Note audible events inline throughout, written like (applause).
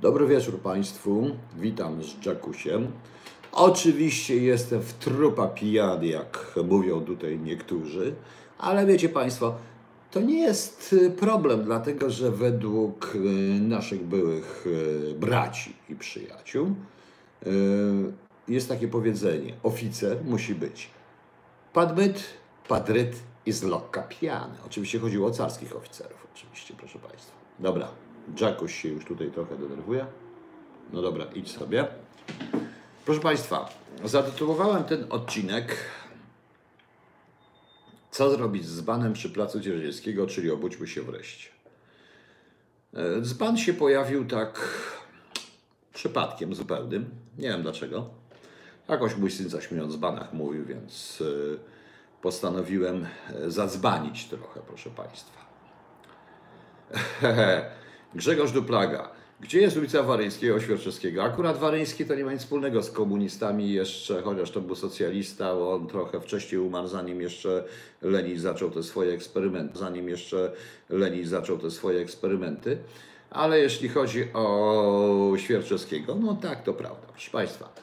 Dobry wieczór Państwu, witam z Jackusiem. Oczywiście jestem w trupa pijany, jak mówią tutaj niektórzy, ale wiecie Państwo, to nie jest y, problem, dlatego że według y, naszych byłych y, braci i przyjaciół jest takie powiedzenie: oficer musi być padbyt, padryt i zlokka pijany. Oczywiście chodziło o carskich oficerów, oczywiście, proszę Państwa. Dobra, Jackuś się już tutaj trochę denerwuje. No dobra, idź sobie. Proszę Państwa, zatytułowałem ten odcinek Co zrobić z banem przy placu Dzierżyńskiego, czyli obudźmy się wreszcie. E, Dzban się pojawił tak przypadkiem zupełnym. Nie wiem dlaczego. Jakoś mój syn zaśmiejąc dzbanach mówił, więc e, postanowiłem e, zadzbanić trochę, proszę Państwa. (laughs) Grzegorz Duplaga. Gdzie jest ulica Waryńskiego, Świerczewskiego? Akurat Waryński to nie ma nic wspólnego z komunistami jeszcze, chociaż to był socjalista, bo on trochę wcześniej umarł, zanim jeszcze Lenin zaczął te swoje eksperymenty, zanim jeszcze Lenin zaczął te swoje eksperymenty. Ale jeśli chodzi o Świerczewskiego, no tak, to prawda. Proszę Państwa,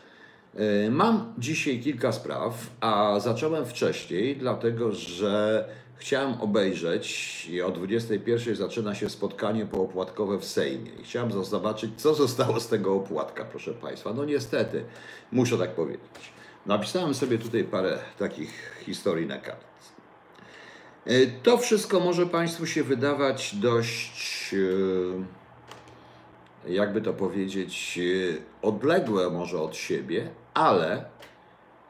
y, mam dzisiaj kilka spraw, a zacząłem wcześniej, dlatego że Chciałem obejrzeć i o 21 zaczyna się spotkanie poopłatkowe w Sejmie. I chciałem zobaczyć, co zostało z tego opłatka, proszę Państwa. No niestety, muszę tak powiedzieć. Napisałem sobie tutaj parę takich historii na kartce. To wszystko może Państwu się wydawać dość, e, jakby to powiedzieć, e, odległe może od siebie, ale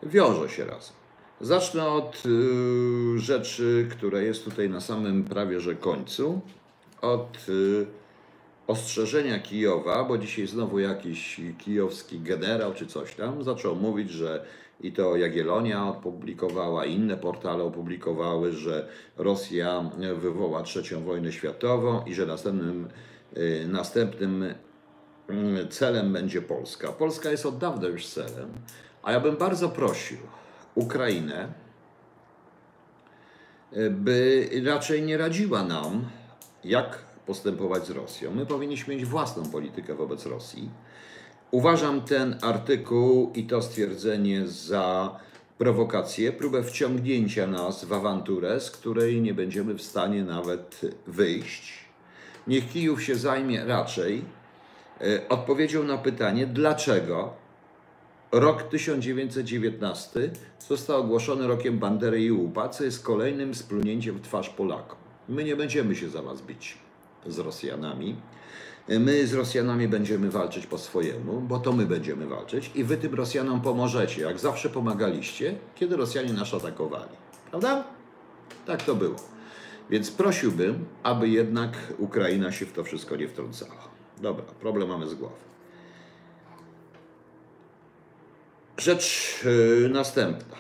wiąże się razem. Zacznę od y, rzeczy, która jest tutaj na samym prawie że końcu. Od y, ostrzeżenia Kijowa, bo dzisiaj znowu jakiś kijowski generał czy coś tam zaczął mówić, że i to Jagielonia opublikowała, inne portale opublikowały, że Rosja wywoła trzecią wojnę światową i że następnym, y, następnym celem będzie Polska. Polska jest od dawna już celem, a ja bym bardzo prosił, Ukrainę, by raczej nie radziła nam, jak postępować z Rosją. My powinniśmy mieć własną politykę wobec Rosji. Uważam ten artykuł i to stwierdzenie za prowokację, próbę wciągnięcia nas w awanturę, z której nie będziemy w stanie nawet wyjść. Niech Kijów się zajmie raczej e, odpowiedzią na pytanie, dlaczego Rok 1919 został ogłoszony rokiem Bandery i UPA, co jest kolejnym splunięciem w twarz Polakom. My nie będziemy się za was bić z Rosjanami. My z Rosjanami będziemy walczyć po swojemu, bo to my będziemy walczyć i wy tym Rosjanom pomożecie, jak zawsze pomagaliście, kiedy Rosjanie nas atakowali. Prawda? Tak to było. Więc prosiłbym, aby jednak Ukraina się w to wszystko nie wtrącała. Dobra, problem mamy z głowy. Rzecz yy, następna.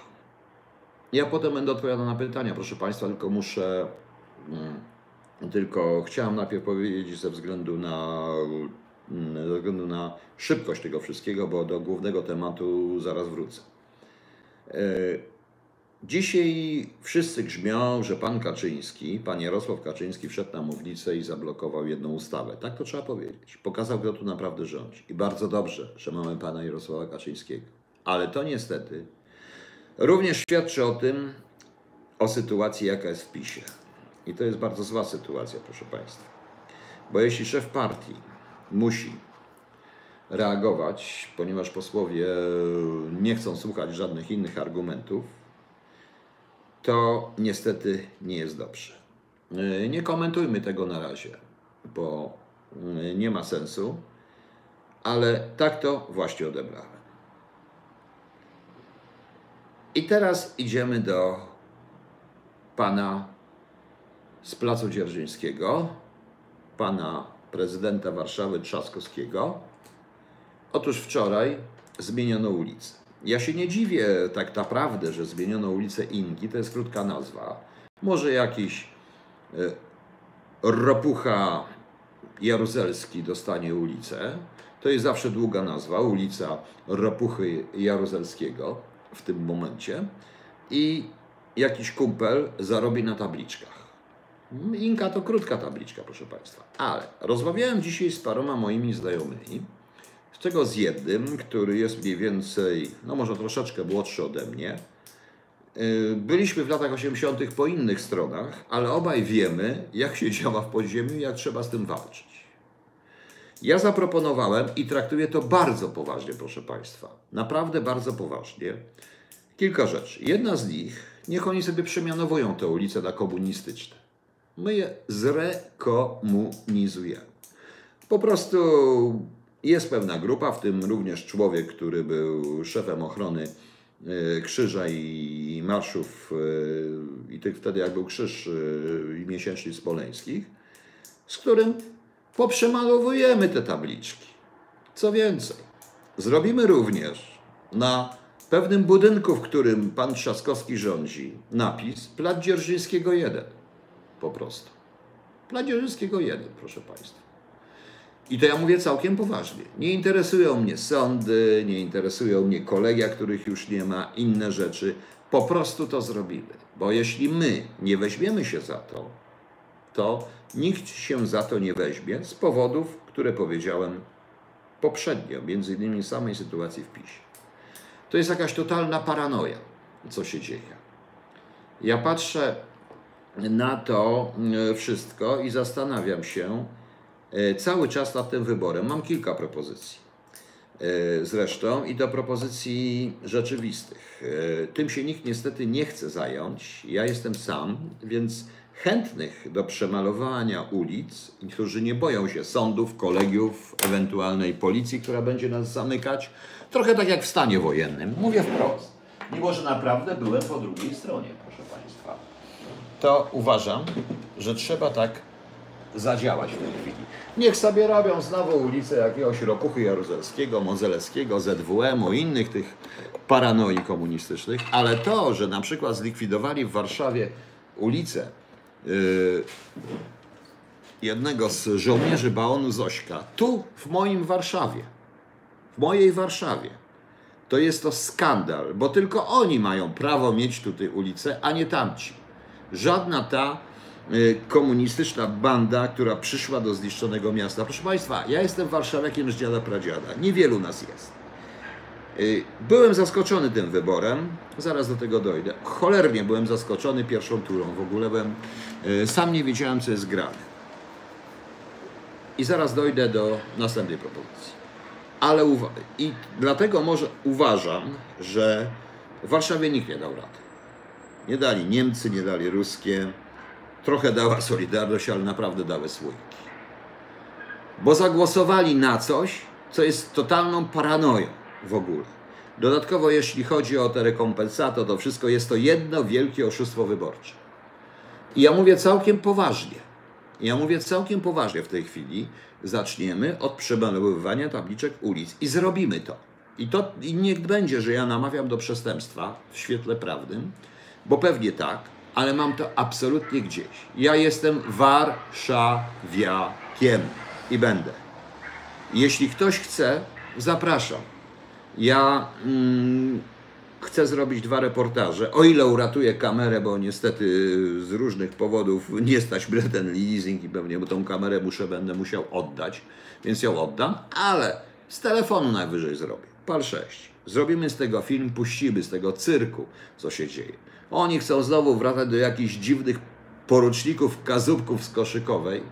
Ja potem będę odpowiadał na pytania, proszę Państwa, tylko muszę. Yy, tylko chciałem najpierw powiedzieć ze względu na, yy, ze względu na szybkość tego wszystkiego, bo do głównego tematu zaraz wrócę. Y, dzisiaj wszyscy grzmią, że pan Kaczyński, pan Jarosław Kaczyński wszedł na mównicę i zablokował jedną ustawę. Tak to trzeba powiedzieć. Pokazał, kto tu naprawdę rządzi. I bardzo dobrze, że mamy pana Jarosława Kaczyńskiego. Ale to niestety również świadczy o tym, o sytuacji, jaka jest w PiSie. I to jest bardzo zła sytuacja, proszę Państwa. Bo jeśli szef partii musi reagować, ponieważ posłowie nie chcą słuchać żadnych innych argumentów, to niestety nie jest dobrze. Nie komentujmy tego na razie, bo nie ma sensu, ale tak to właśnie odebrałem. I teraz idziemy do pana z Placu Dzierżyńskiego, pana prezydenta Warszawy Trzaskowskiego. Otóż wczoraj zmieniono ulicę. Ja się nie dziwię tak naprawdę, że zmieniono ulicę Inki, to jest krótka nazwa. Może jakiś e, ropucha Jaruzelski dostanie ulicę. To jest zawsze długa nazwa, ulica Ropuchy Jaruzelskiego w tym momencie i jakiś kumpel zarobi na tabliczkach. Inka to krótka tabliczka, proszę Państwa. Ale rozmawiałem dzisiaj z paroma moimi znajomymi, z czego z jednym, który jest mniej więcej, no może troszeczkę młodszy ode mnie. Yy, Byliśmy w latach 80. po innych stronach, ale obaj wiemy, jak się (laughs) działa w podziemiu i jak trzeba z tym walczyć. Ja zaproponowałem i traktuję to bardzo poważnie, proszę Państwa. Naprawdę bardzo poważnie. Kilka rzeczy. Jedna z nich, niech oni sobie przemianowują te ulice na komunistyczne. My je zrekomunizujemy. Po prostu jest pewna grupa, w tym również człowiek, który był szefem ochrony e, Krzyża i marszów, e, i tych wtedy jak był Krzyż e, i miesięcznic spoleńskich, z którym poprzemalowujemy te tabliczki. Co więcej, zrobimy również na pewnym budynku, w którym pan Trzaskowski rządzi, napis Plac Dzierżyńskiego 1. Po prostu. Plac Dzierżyńskiego 1, proszę Państwa. I to ja mówię całkiem poważnie. Nie interesują mnie sądy, nie interesują mnie kolegia, których już nie ma, inne rzeczy. Po prostu to zrobimy. Bo jeśli my nie weźmiemy się za to, to nikt się za to nie weźmie z powodów, które powiedziałem poprzednio, między innymi samej sytuacji w PiSie. To jest jakaś totalna paranoja, co się dzieje. Ja patrzę na to e, wszystko i zastanawiam się e, cały czas nad tym wyborem. Mam kilka propozycji. E, Zresztą i do propozycji rzeczywistych. Tym się nikt niestety nie chce zająć. Ja jestem sam, więc chętnych do przemalowania ulic, którzy nie boją się sądów, kolegiów, ewentualnej policji, która będzie nas zamykać, trochę tak jak w stanie wojennym. Mówię wprost. Mimo, że naprawdę byłem po drugiej stronie, proszę Państwa. To uważam, że trzeba tak zadziałać w tej chwili. Niech sobie robią znowu ulicę jakiegoś Ropuchy Jaruzelskiego, Modzelewskiego, ZWM-u, innych tych paranoi komunistycznych, ale to, że na przykład zlikwidowali w Warszawie ulicę jednego z żołnierzy Baonu Zośka, tu w moim Warszawie, w mojej Warszawie, to jest to skandal, bo tylko oni mają prawo mieć tutaj ulicę, a nie tamci. Żadna ta y, komunistyczna banda, która przyszła do zniszczonego miasta. Proszę Państwa, ja jestem warszawiakiem z dziada pradziada. Niewielu nas jest. Y, Byłem zaskoczony tym wyborem, zaraz do tego dojdę. Cholernie byłem zaskoczony pierwszą turą. W ogóle byłem, y, sam nie wiedziałem, co jest grane. I zaraz dojdę do następnej propozycji. Ale i dlatego może uważam, że w Warszawie nikt nie dał rady. Nie dali Niemcy, nie dali ruskie. Trochę dała (laughs) Solidarność, ale naprawdę dały słoiki. Bo zagłosowali na coś, co jest totalną paranoją w ogóle. Dodatkowo, jeśli chodzi o te rekompensaty, to wszystko jest to jedno wielkie oszustwo wyborcze. I ja mówię całkiem poważnie. Ja mówię całkiem poważnie w tej chwili. Zaczniemy od przemalowywania tabliczek ulic i zrobimy to. I to i niech będzie, że ja namawiam do przestępstwa w świetle prawnym, bo pewnie tak, ale mam to absolutnie gdzieś. Ja jestem warszawiakiem i będę. Jeśli ktoś chce, zapraszam. Ja mm, chcę zrobić dwa reportaże. O ile uratuję kamerę, bo niestety z różnych powodów nie stać mnie ten leasing i pewnie tą kamerę muszę, będę musiał oddać, więc ją oddam, ale z telefonu najwyżej zrobię. Pal 6. Zrobimy z tego film, puścimy z tego cyrku, co się dzieje. Oni chcą znowu wracać do jakichś dziwnych poruczników, kazubków z koszykowej,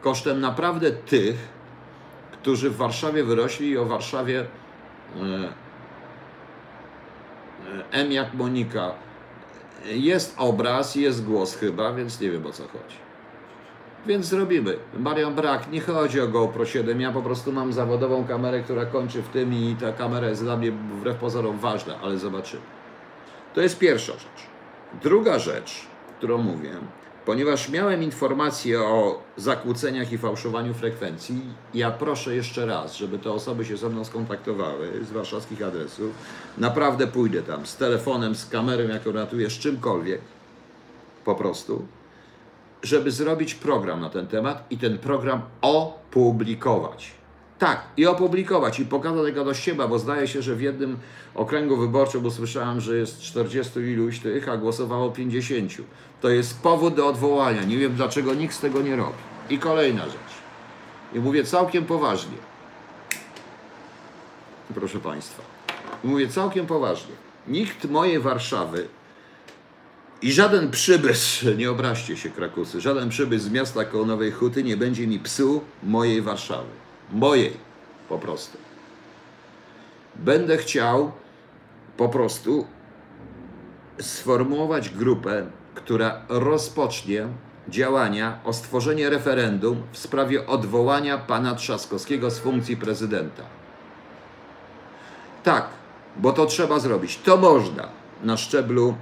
kosztem naprawdę tych, którzy w Warszawie wyrośli i o Warszawie M jak Monika. Jest obraz, jest głos chyba, więc nie wiem o co chodzi. Więc zrobimy. Marian Brak, nie chodzi o GoPro 7, ja po prostu mam zawodową kamerę, która kończy w tym i ta kamera jest dla mnie wbrew pozorom ważna, ale zobaczymy. To jest pierwsza rzecz. Druga rzecz, którą mówię, ponieważ miałem informacje o zakłóceniach i fałszowaniu frekwencji, ja proszę jeszcze raz, żeby te osoby się ze mną skontaktowały z warszawskich adresów. Naprawdę pójdę tam z telefonem, z kamerą, jaką ratuję, z czymkolwiek, po prostu, żeby zrobić program na ten temat i ten program opublikować. Tak, i opublikować, i pokazać tego do siebie, bo zdaje się, że w jednym okręgu wyborczym, bo słyszałem, że jest 40 iluś tych, a głosowało 50. To jest powód do odwołania. Nie wiem, dlaczego nikt z tego nie robi. I kolejna rzecz. I mówię całkiem poważnie. Proszę Państwa. Mówię całkiem poważnie. Nikt mojej Warszawy i żaden przybysz, (laughs) nie obraźcie się Krakusy, żaden przybysz z miasta koło Nowej Huty nie będzie mi psuł mojej Warszawy. Mojej po prostu. Będę chciał po prostu sformułować grupę, która rozpocznie działania o stworzenie referendum w sprawie odwołania pana Trzaskowskiego z funkcji prezydenta. Tak, bo to trzeba zrobić. To można na szczeblu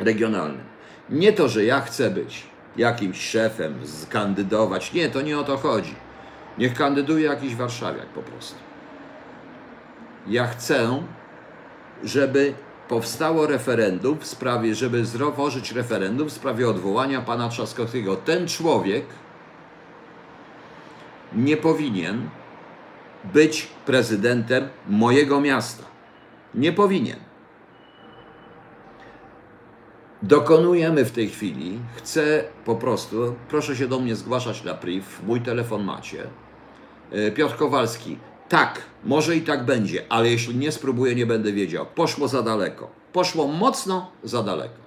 regionalnym. Nie to, że ja chcę być jakimś szefem, skandydować. Nie, to nie o to chodzi. Niech kandyduje jakiś warszawiak po prostu. Ja chcę, żeby powstało referendum w sprawie, żeby złożyć referendum w sprawie odwołania pana Trzaskowskiego. Ten człowiek nie powinien być prezydentem mojego miasta. Nie powinien. Dokonujemy w tej chwili, chcę po prostu, proszę się do mnie zgłaszać na priv, mój telefon macie. E, Piotr Kowalski, tak, może i tak będzie, ale jeśli nie spróbuję, nie będę wiedział. Poszło za daleko. Poszło mocno za daleko.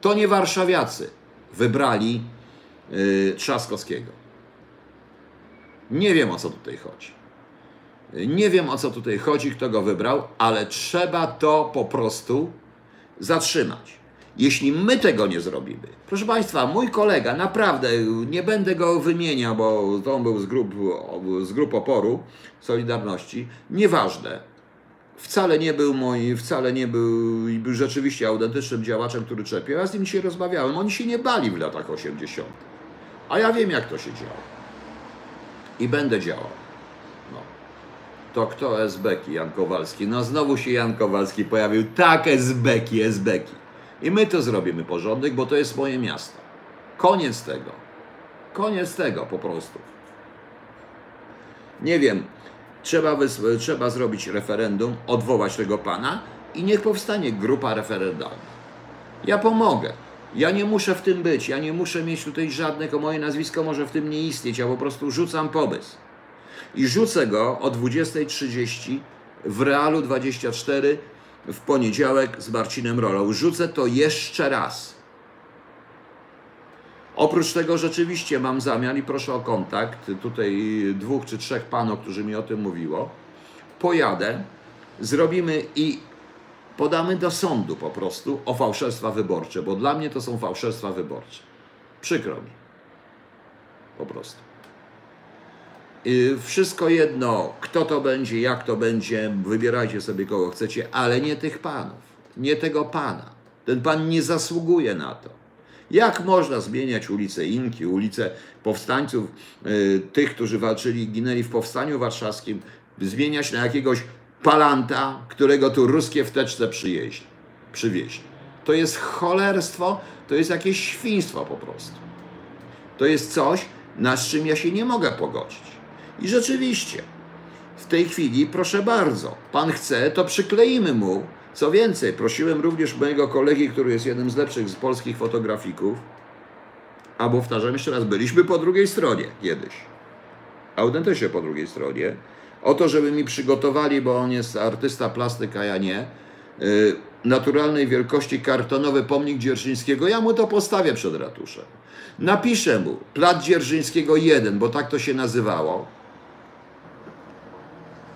To nie warszawiacy wybrali yy, Trzaskowskiego. Nie wiem o co tutaj chodzi. Nie wiem o co tutaj chodzi, kto go wybrał, ale trzeba to po prostu zatrzymać. Jeśli my tego nie zrobimy, proszę Państwa, mój kolega, naprawdę nie będę go wymieniał, bo to on był z grup, z grup oporu Solidarności, nieważne. Wcale nie był mój, wcale nie był, był rzeczywiście autentycznym działaczem, który czepiał. Ja z nim dzisiaj rozmawiałem. Oni się nie bali w latach 80. A ja wiem, jak to się działo. I będę działał. No. To kto SBeki? Jan Kowalski. No znowu się Jan Kowalski pojawił. Tak, SBeki, SBeki. I my to zrobimy porządek, bo to jest moje miasto. Koniec tego. Koniec tego po prostu. Nie wiem, trzeba, trzeba zrobić referendum, odwołać tego pana i niech powstanie grupa referendalna. Ja pomogę. Ja nie muszę w tym być, ja nie muszę mieć tutaj żadnego, moje nazwisko może w tym nie istnieć, ja po prostu rzucam pomysł. I rzucę go o 20.30 w Realu 24 w poniedziałek z Marcinem Rolą. Rzucę to jeszcze raz. Oprócz tego rzeczywiście mam zamiar i proszę o kontakt, tutaj dwóch czy trzech panów, którzy mi o tym mówiło. Pojadę, zrobimy i podamy do sądu po prostu o fałszerstwa wyborcze, bo dla mnie to są fałszerstwa wyborcze. Przykro mi. Po prostu. Y, Wszystko jedno, kto to będzie, jak to będzie, wybierajcie sobie kogo chcecie, ale nie tych panów, nie tego pana. Ten pan nie zasługuje na to. Jak można zmieniać ulicę Inki, ulicę powstańców, y, tych, którzy walczyli i ginęli w powstaniu warszawskim, zmieniać na jakiegoś palanta, którego tu ruskie w teczce przyjeździ, przywieźli. To jest cholerstwo, to jest jakieś świństwo po prostu. To jest coś, na czym ja się nie mogę pogodzić. I rzeczywiście, w tej chwili, proszę bardzo, pan chce, to przykleimy mu. Co więcej, prosiłem również mojego kolegi, który jest jednym z lepszych z polskich fotografików, a powtarzam jeszcze raz, byliśmy po drugiej stronie kiedyś. Autentycznie po drugiej stronie. O to, żeby mi przygotowali, bo on jest artysta, plastyk, a ja nie, y, naturalnej wielkości kartonowy pomnik Dzierżyńskiego, ja mu to postawię przed ratuszem. Napiszę mu Plac Dzierżyńskiego 1, bo tak to się nazywało.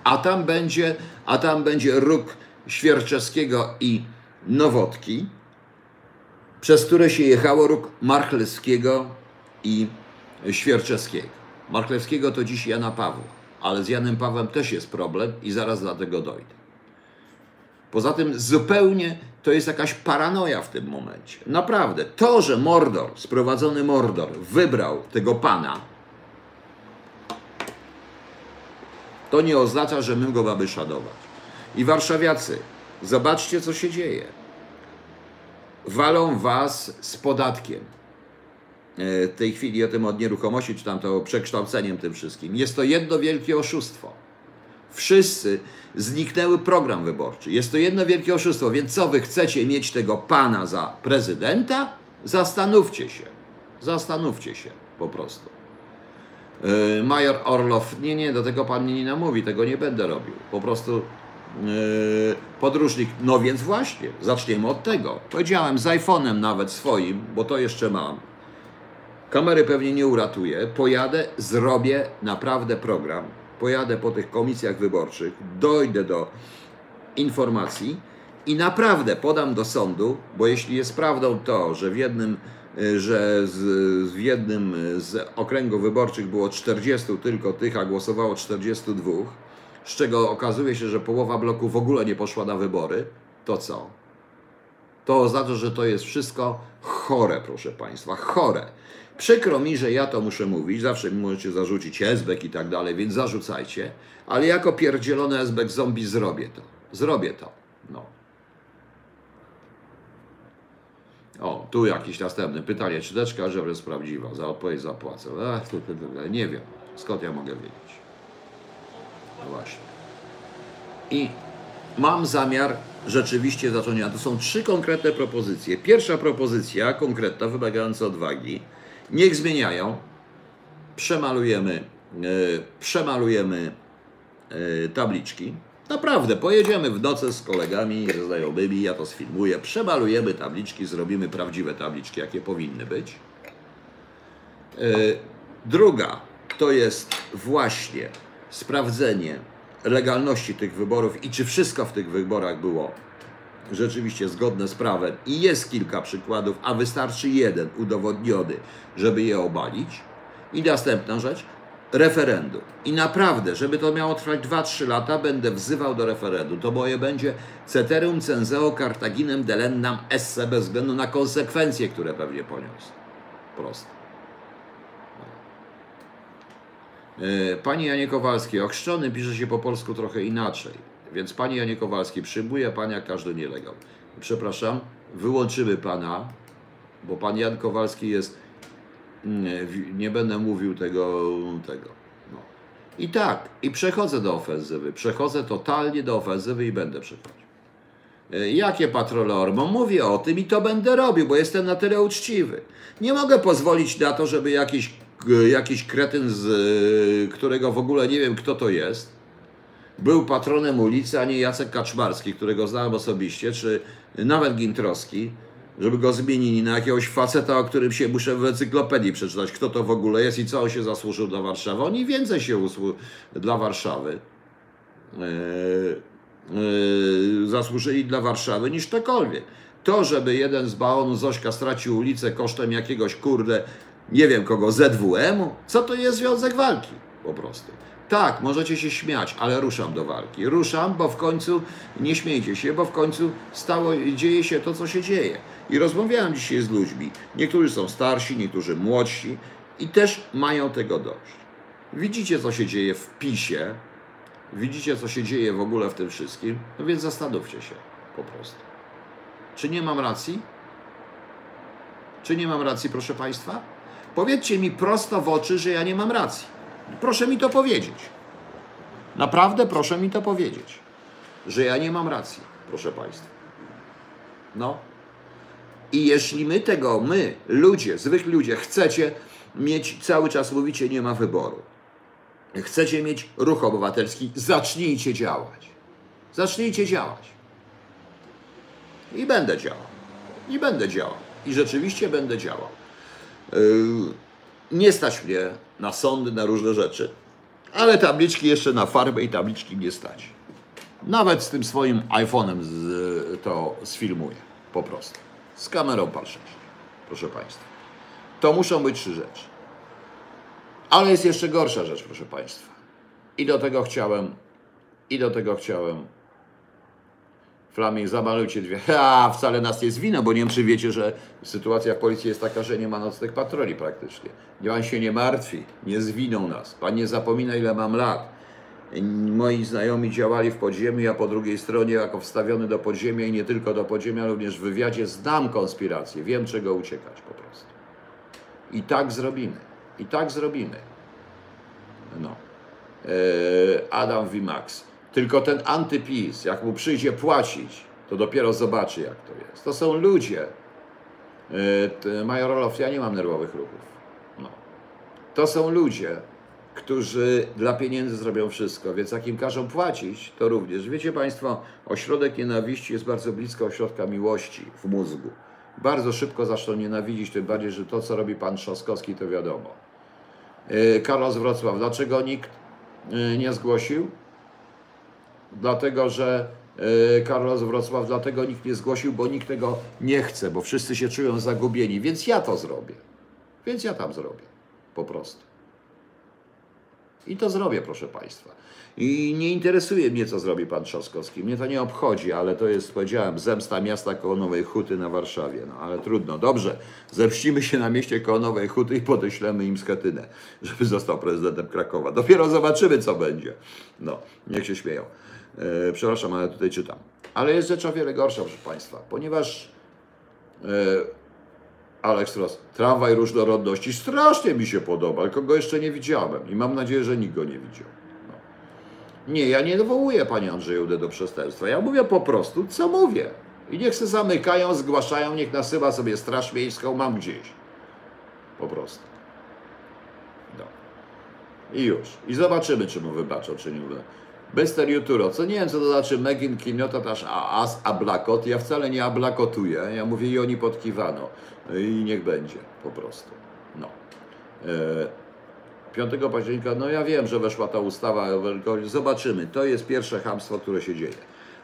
A tam będzie, a tam będzie róg Świerczewskiego i Nowotki, przez które się jechało róg Marchlewskiego i Świerczewskiego. Marchlewskiego to dziś Jana Pawła, ale z Janem Pawłem też jest problem i zaraz do tego dojdę. Poza tym zupełnie to jest jakaś paranoja w tym momencie. Naprawdę. To, że Mordor, sprowadzony Mordor, wybrał tego pana, to nie oznacza, że my go mamy szanować. I warszawiacy, zobaczcie, co się dzieje. Walą was z podatkiem. E, W tej chwili o tym od nieruchomości, czy tam to przekształceniem tym wszystkim. Jest to jedno wielkie oszustwo. Wszyscy zniknęły program wyborczy. Jest to jedno wielkie oszustwo. Więc co wy chcecie mieć tego pana za prezydenta? Zastanówcie się. Zastanówcie się po prostu. Yy, Major Orlow, nie, nie, do tego pan mnie nie namówi, tego nie będę robił. Po prostu yy, podróżnik, no więc właśnie, zaczniemy od tego. Powiedziałem z iPhone'em nawet swoim, bo to jeszcze mam. Kamery pewnie nie uratuję. Pojadę, zrobię naprawdę program. Pojadę po tych komisjach wyborczych, dojdę do informacji i naprawdę podam do sądu, bo jeśli jest prawdą to, że w jednym, y, że z, w jednym z okręgów wyborczych było 40 tylko tych, a głosowało 42, z czego okazuje się, że połowa bloku w ogóle nie poszła na wybory, to co? To oznacza, że to jest wszystko chore, proszę Państwa, chore. Przykro mi, że ja to muszę mówić, zawsze mi możecie zarzucić esbek i tak dalej, więc zarzucajcie, ale jako pierdzielony esbek zombie zrobię to. Zrobię to. No. O, tu jakiś następny pytanie. Czy teczka żebra jest prawdziwa? Za odpowiedź zapłacę. Tu, nie wiem. Skąd ja mogę wiedzieć? No właśnie. I mam zamiar rzeczywiście zacząć. To są trzy konkretne propozycje. Pierwsza propozycja, konkretna, wymagająca odwagi. Niech zmieniają. Przemalujemy, e, przemalujemy e, tabliczki. Naprawdę, pojedziemy w nocy z kolegami, ze znajomymi, ja to sfilmuję, przemalujemy tabliczki, zrobimy prawdziwe tabliczki, jakie powinny być. E, Druga to jest właśnie sprawdzenie legalności tych wyborów i czy wszystko w tych wyborach było rzeczywiście zgodne z prawem i jest kilka przykładów, a wystarczy jeden udowodniony, żeby je obalić. I następna rzecz, referendum. I naprawdę, żeby to miało trwać 2-3 lata, będę wzywał do referendum. To moje będzie ceterum censeo Cartaginem delendam esse bez względu na konsekwencje, które pewnie poniósł. Proste. E, Panie Janie Kowalski, ochrzczony pisze się po polsku trochę inaczej. Więc Panie Janie Kowalski, przyjmuje Pan jak każdy nielegał. Przepraszam, wyłączymy Pana, bo Pan Jan Kowalski jest, nie, będę mówił tego, tego. No. I tak, i przechodzę do ofensywy. Przechodzę totalnie do ofensywy i będę przechodził. E, Jakie patrole Ormo? Mówię o tym i to będę robił, bo jestem na tyle uczciwy. Nie mogę pozwolić na to, żeby jakiś, jakiś kretyn, z e, którego w ogóle nie wiem kto to jest, był patronem ulicy, a nie Jacek Kaczmarski, którego znałem osobiście, czy nawet Gintrowski, żeby go zmienili na jakiegoś faceta, o którym się muszę w encyklopedii przeczytać, kto to w ogóle jest i co on się zasłużył dla Warszawy. Oni więcej się usłu- dla Warszawy. Yy, yy, zasłużyli dla Warszawy niż ktokolwiek. To, żeby jeden z baonu Zośka stracił ulicę kosztem jakiegoś kurde, nie wiem kogo, ZWM-u, co to jest związek walki po prostu. Tak, możecie się śmiać, ale ruszam do walki. Ruszam, bo w końcu, nie śmiejcie się, bo w końcu stało, dzieje się to, co się dzieje. I rozmawiałem dzisiaj z ludźmi. Niektórzy są starsi, niektórzy młodsi i też mają tego dość. Widzicie, co się dzieje w PiSie, widzicie, co się dzieje w ogóle w tym wszystkim, no więc zastanówcie się po prostu. Czy nie mam racji? Czy nie mam racji, proszę Państwa? Powiedzcie mi prosto w oczy, że ja nie mam racji. Proszę mi to powiedzieć. Naprawdę proszę mi to powiedzieć, że ja nie mam racji, proszę Państwa. No. I jeśli my tego, my, ludzie, zwykli ludzie, chcecie mieć, cały czas mówicie, nie ma wyboru. Chcecie mieć ruch obywatelski, zacznijcie działać. Zacznijcie działać. I będę działał. I będę działał. I rzeczywiście będę działał. Yy, nie stać mnie na sądy, na różne rzeczy, ale tabliczki jeszcze na farbę i tabliczki nie stać. Nawet z tym swoim iPhone'em to sfilmuję. Po prostu. Z kamerą 6. Proszę Państwa. To muszą być trzy rzeczy. Ale jest jeszcze gorsza rzecz, proszę Państwa. I do tego chciałem, i do tego chciałem. Flaming, zamalujcie dwie. (laughs) A, wcale nas nie zwino, bo nie wiem, czy wiecie, że sytuacja w policji jest taka, że nie ma nocnych patroli praktycznie. Nie pan się nie martwi, nie zwiną nas. Pan nie zapomina, ile mam lat. Moi znajomi działali w podziemiu, po drugiej stronie jako wstawiony do podziemia i nie tylko do podziemia, również w wywiadzie znam konspirację, wiem czego uciekać po prostu. I tak zrobimy. I tak zrobimy. No. Eee, Adam Vimax. Tylko ten antypis, jak mu przyjdzie płacić, to dopiero zobaczy, jak to jest. To są ludzie. Yy, Major ja nie mam nerwowych ruchów. No. To są ludzie, którzy dla pieniędzy zrobią wszystko, więc jak im każą płacić, to również. Wiecie Państwo, ośrodek nienawiści jest bardzo blisko ośrodka miłości w mózgu. Bardzo szybko zaczną nienawidzić, tym bardziej, że to, co robi pan Trzaskowski, to wiadomo. Karol z Wrocław, dlaczego nikt yy, nie zgłosił? Dlatego, że Karol z Wrocław, dlatego nikt nie zgłosił, bo nikt tego nie chce, bo wszyscy się czują zagubieni, więc ja to zrobię. Więc ja tam zrobię. Po prostu. I to zrobię, proszę Państwa. I nie interesuje mnie, co zrobi pan Trzaskowski. Mnie to nie obchodzi, ale to jest, powiedziałem, zemsta miasta koło Nowej Huty na Warszawie. No ale trudno. Dobrze, zemścimy się na mieście koło Nowej Huty i podeślemy im skatynę, żeby został prezydentem Krakowa. Dopiero zobaczymy, co będzie. No, niech się śmieją. E, przepraszam, ale tutaj czytam. Ale jest rzecz o wiele gorsza, proszę Państwa, ponieważ e, Alex Ross, tramwaj różnorodności, strasznie mi się podoba, tylko go jeszcze nie widziałem i mam nadzieję, że nikt go nie widział. No. Nie, ja nie nawołuję Panie Andrzeju do przestępstwa, ja mówię po prostu, co mówię. I niech se zamykają, zgłaszają, niech nasyła sobie straż miejską, mam gdzieś. Po prostu. No. I już. I zobaczymy, czy mu wybaczą, czy nie wybaczą. Bester Juturo, co nie wiem, co to znaczy Megin Kiniota, też As Ablakot. Ja wcale nie ablakotuję. Ja mówię i oni podkiwano. I niech będzie po prostu. No. E, 5 października, no ja wiem, że weszła ta ustawa. Zobaczymy. To jest pierwsze hamstwo, które się dzieje.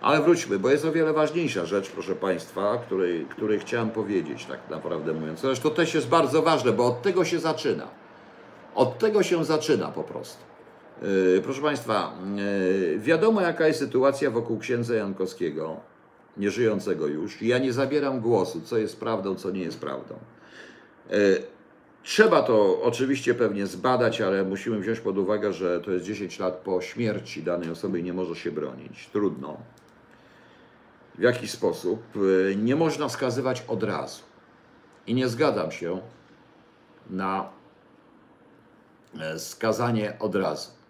Ale wróćmy, bo jest o wiele ważniejsza rzecz, proszę Państwa, której, której chciałem powiedzieć, tak naprawdę mówiąc. Zresztą też jest bardzo ważne, bo od tego się zaczyna. Od tego się zaczyna po prostu. Yy, proszę Państwa, yy, wiadomo jaka jest sytuacja wokół księdza Jankowskiego, nieżyjącego już. Ja nie zabieram głosu, co jest prawdą, co nie jest prawdą. Yy, trzeba to oczywiście pewnie zbadać, ale musimy wziąć pod uwagę, że to jest 10 lat po śmierci danej osoby i nie może się bronić. Trudno. W jaki sposób? Nie można wskazywać od razu. I nie zgadzam się na skazanie od razu.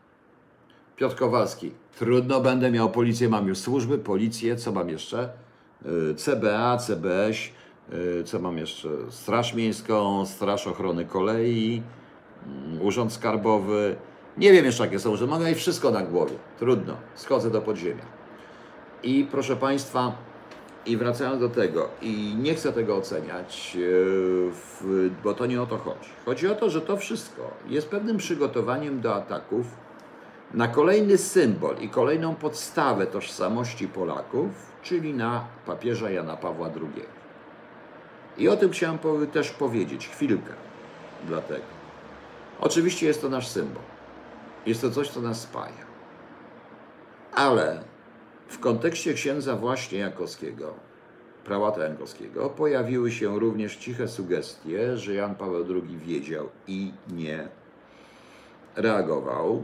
Piotr Kowalski. Trudno będę miał policję, mam już służby, policję, co mam jeszcze? Y, CBA, CBS, y, co mam jeszcze? Straż Miejską, Straż Ochrony Kolei, mm, Urząd Skarbowy. Nie wiem jeszcze jakie są, że mam mieć wszystko na głowie. Trudno, schodzę do podziemia. I proszę Państwa, i wracając do tego, i nie chcę tego oceniać, y, bo to nie o to chodzi. Chodzi o to, że to wszystko jest pewnym przygotowaniem do ataków na kolejny symbol i kolejną podstawę tożsamości Polaków, czyli na papieża Jana Pawła II. I o tym chciałem też powiedzieć chwilkę. Dlatego. Oczywiście jest to nasz symbol. Jest to coś, co nas spaja. Ale w kontekście księdza właśnie Jankowskiego, prałata Jankowskiego, pojawiły się również ciche sugestie, że Jan Paweł II wiedział i nie reagował,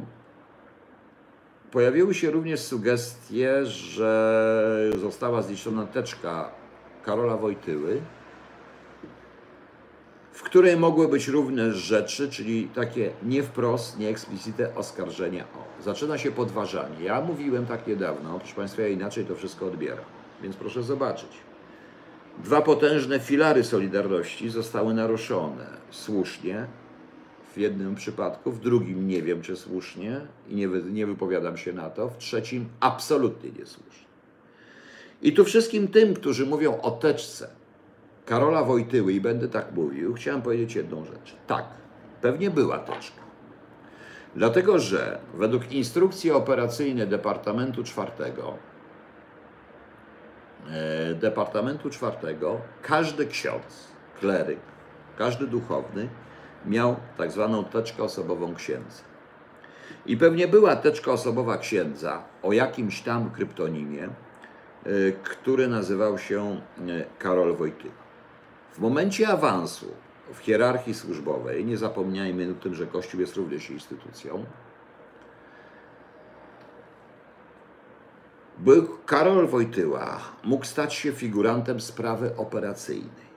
Pojawiły się również sugestie, że została zniszczona teczka Karola Wojtyły, w której mogły być równe rzeczy, czyli takie nie wprost, nie eksplicite oskarżenia o. Zaczyna się podważanie. Ja mówiłem tak niedawno, proszę Państwa, ja inaczej to wszystko odbieram, więc proszę zobaczyć. Dwa potężne filary Solidarności zostały naruszone słusznie, w jednym przypadku, w drugim nie wiem, czy słusznie i nie, nie wypowiadam się na to, w trzecim absolutnie niesłusznie. I tu wszystkim tym, którzy mówią o teczce Karola Wojtyły i będę tak mówił, chciałem powiedzieć jedną rzecz. Tak, pewnie była teczka. Dlatego, że według instrukcji operacyjnej Departamentu Czwartego, e, Departamentu Czwartego, każdy ksiądz, kleryk, każdy duchowny miał tak zwaną teczkę osobową księdza. I pewnie była teczka osobowa księdza o jakimś tam kryptonimie, y, który nazywał się y, Karol Wojtyła. W momencie awansu w hierarchii służbowej, nie zapomniajmy o tym, że Kościół jest również instytucją, był Karol Wojtyła mógł stać się figurantem sprawy operacyjnej.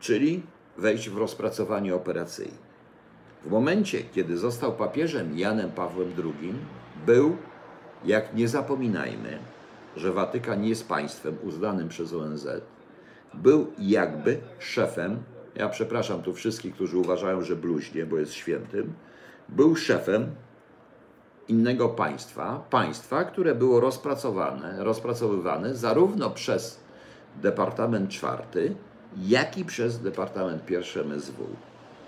Czyli wejść w rozpracowanie operacyjne. w momencie, kiedy został papieżem Janem Pawłem II, był, jak nie zapominajmy, że Watykan jest państwem uznanym przez ONZ, był jakby szefem, ja przepraszam tu wszystkich, którzy uważają, że bluźnie, bo jest świętym, był szefem innego państwa, państwa, które było rozpracowane, rozpracowywane zarówno przez Departament czwarty, jak i przez Departament pierwszy MSW.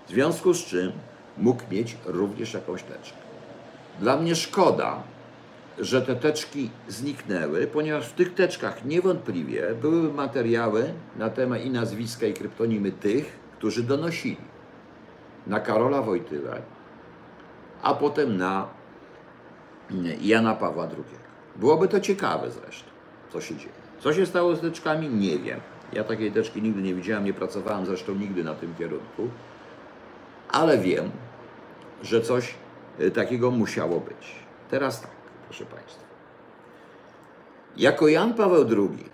W związku z czym mógł mieć również jakąś teczkę. Dla mnie szkoda, że te teczki zniknęły, ponieważ w tych teczkach niewątpliwie były materiały na temat i nazwiska i kryptonimy tych, którzy donosili na Karola Wojtylę, a potem na Jana Pawła II. Byłoby to ciekawe zresztą, co się dzieje. Co się stało z teczkami? Nie wiem. Ja takiej teczki nigdy nie widziałem, nie pracowałem zresztą nigdy na tym kierunku, ale wiem, że coś y, takiego musiało być. Teraz tak, proszę Państwa. Jako Jan Paweł II,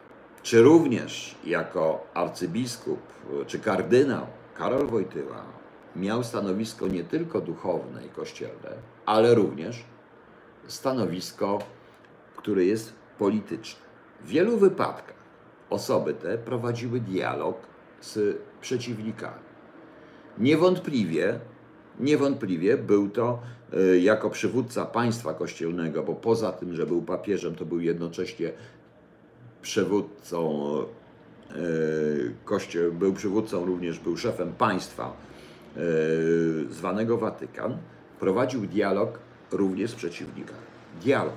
czy również jako arcybiskup, y, czy kardynał Karol Wojtyła, miał stanowisko nie tylko duchowne i kościelne, ale również stanowisko, które jest polityczne. W wielu wypadkach osoby te prowadziły dialog z przeciwnikami. Niewątpliwie, niewątpliwie był to y, jako przywódca państwa kościelnego, bo poza tym, że był papieżem, to był jednocześnie przywódcą y, kościoł, był przywódcą również, był szefem państwa y, zwanego Watykan, prowadził dialog również z przeciwnikami. Dialog,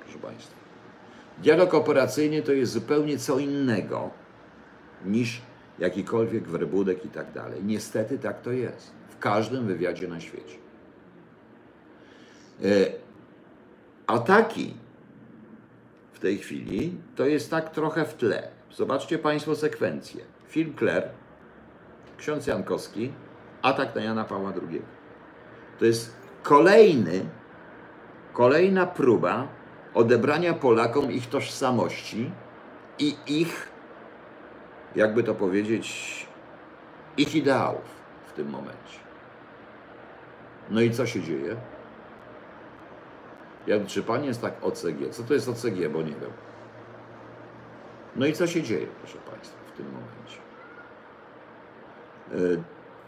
proszę Państwa. Dialog operacyjny to jest zupełnie co innego niż jakikolwiek werbudek i tak dalej. Niestety tak to jest. W każdym wywiadzie na świecie. E, ataki w tej chwili to jest tak trochę w tle. Zobaczcie Państwo sekwencję. Film Kler, ksiądz Jankowski, atak na Jana Pawła II. To jest kolejny, kolejna próba odebrania Polakom ich tożsamości i ich, jakby to powiedzieć, ich ideałów w tym momencie. No i co się dzieje? Ja, czy pan jest tak OCG? Co to jest OCG, bo nie wiem. No i co się dzieje, proszę Państwa, w tym momencie? E,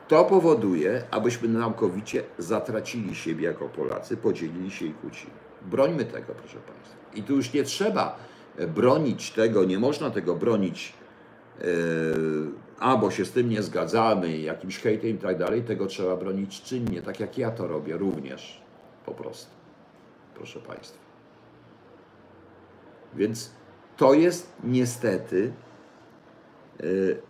to powoduje, abyśmy naukowicie zatracili siebie jako Polacy, podzielili się i kłócili. Brońmy tego, proszę Państwa. I tu już nie trzeba e, bronić tego, nie można tego bronić, yy, a bo się z tym nie zgadzamy, jakimś hejtem i tak dalej, tego trzeba bronić czynnie, tak jak ja to robię również, po prostu, proszę Państwa. Więc to jest niestety yy,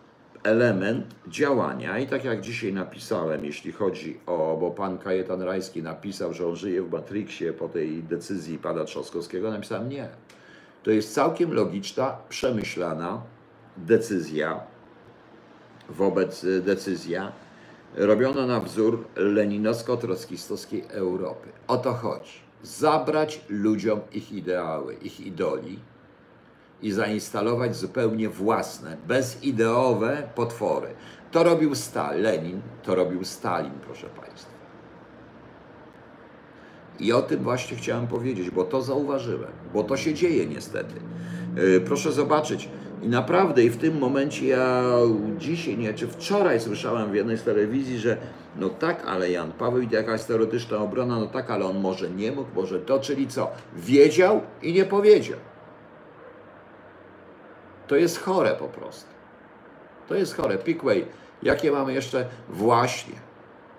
element działania i tak jak dzisiaj napisałem, jeśli chodzi o, bo pan Kajetan Rajski napisał, że on żyje w Matrixie po tej decyzji pana Trzaskowskiego, napisałem nie. To jest całkiem logiczna, przemyślana decyzja wobec decyzja robiona na wzór leninowsko-trockistowskiej Europy. O to chodzi. Zabrać ludziom ich ideały, ich idoli, i zainstalować zupełnie własne, bezideowe potwory. To robił Stalin, Lenin, to robił Stalin, proszę Państwa. I o tym właśnie chciałem powiedzieć, bo to zauważyłem, bo to się dzieje niestety. Yy, proszę zobaczyć, i naprawdę i w tym momencie ja dzisiaj, nie, czy wczoraj słyszałem w jednej z telewizji, że no tak, ale Jan Paweł i jakaś teoretyczna obrona, no tak, ale on może nie mógł, może to, czyli co? Wiedział i nie powiedział. To jest chore po prostu. To jest chore. Pickway, jakie mamy jeszcze? Właśnie.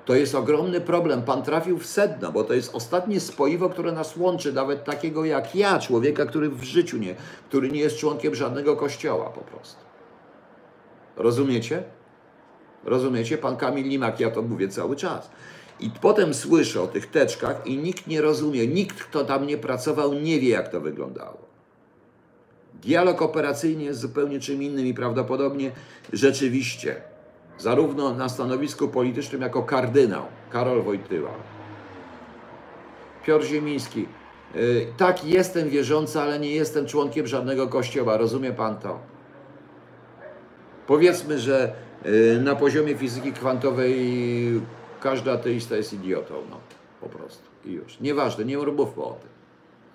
To jest ogromny problem. Pan trafił w sedno, bo to jest ostatnie spoiwo, które nas łączy, nawet takiego jak ja, człowieka, który w życiu nie, który nie jest członkiem żadnego kościoła po prostu. Rozumiecie? Rozumiecie? Pan Kamil Limak, ja to mówię cały czas. I potem słyszę o tych teczkach i nikt nie rozumie, nikt, kto tam nie pracował, nie wie, jak to wyglądało. Dialog operacyjny jest zupełnie czym innym i prawdopodobnie rzeczywiście, zarówno na stanowisku politycznym jako kardynał Karol Wojtyła, Piotr Ziemiński, yy, tak, jestem wierzący, ale nie jestem członkiem żadnego kościoła. Rozumie pan to? Powiedzmy, że yy, na poziomie fizyki kwantowej każdy ateista jest idiotą, no po prostu. I już. Nieważne, nie mówmy o tym.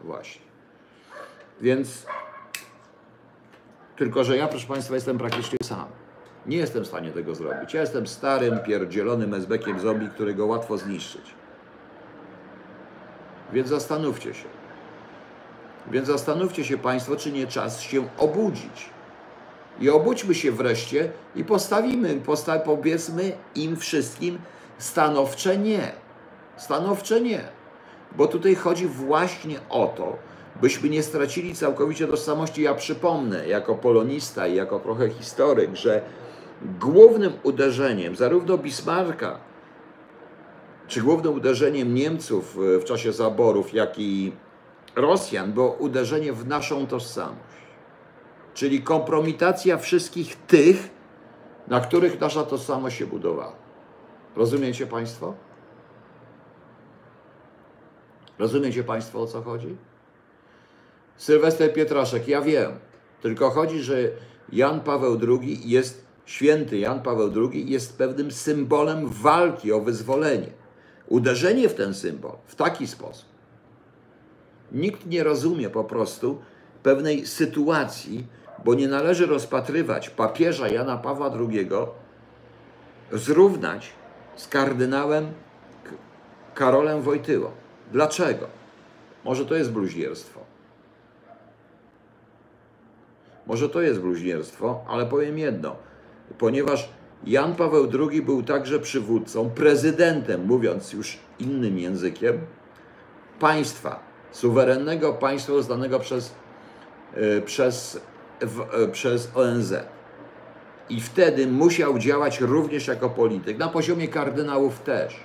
Właśnie. Więc tylko, że ja, proszę Państwa, jestem praktycznie sam. Nie jestem w stanie tego zrobić. Ja jestem starym, pierdzielonym esbekiem zombie, którego łatwo zniszczyć. Więc zastanówcie się. Więc zastanówcie się Państwo, czy nie czas się obudzić. I obudźmy się wreszcie i postawimy, posta powiedzmy im wszystkim stanowcze nie. Stanowcze nie. Bo tutaj chodzi właśnie o to, byśmy nie stracili całkowicie tożsamości. Ja przypomnę, jako polonista i jako trochę historyk, że głównym uderzeniem zarówno Bismarcka, czy głównym uderzeniem Niemców w czasie zaborów, jak i Rosjan było uderzenie w naszą tożsamość. Czyli kompromitacja wszystkich tych, na których nasza tożsamość się budowała. Rozumiecie Państwo? Rozumiecie Państwo o co chodzi? Sylwester Pietraszek, ja wiem, tylko chodzi, że Jan Paweł II jest, święty Jan Paweł II jest pewnym symbolem walki o wyzwolenie. Uderzenie w ten symbol w taki sposób. Nikt nie rozumie po prostu pewnej sytuacji, bo nie należy rozpatrywać papieża Jana Pawła II, zrównać z kardynałem Karolem Wojtyłą. Dlaczego? Może to jest bluźnierstwo. Może to jest bluźnierstwo, ale powiem jedno. Ponieważ Jan Paweł II był także przywódcą, prezydentem, mówiąc już innym językiem, państwa, suwerennego państwa uznanego przez, e, przez, e, przez ONZ. I wtedy musiał działać również jako polityk, na poziomie kardynałów też.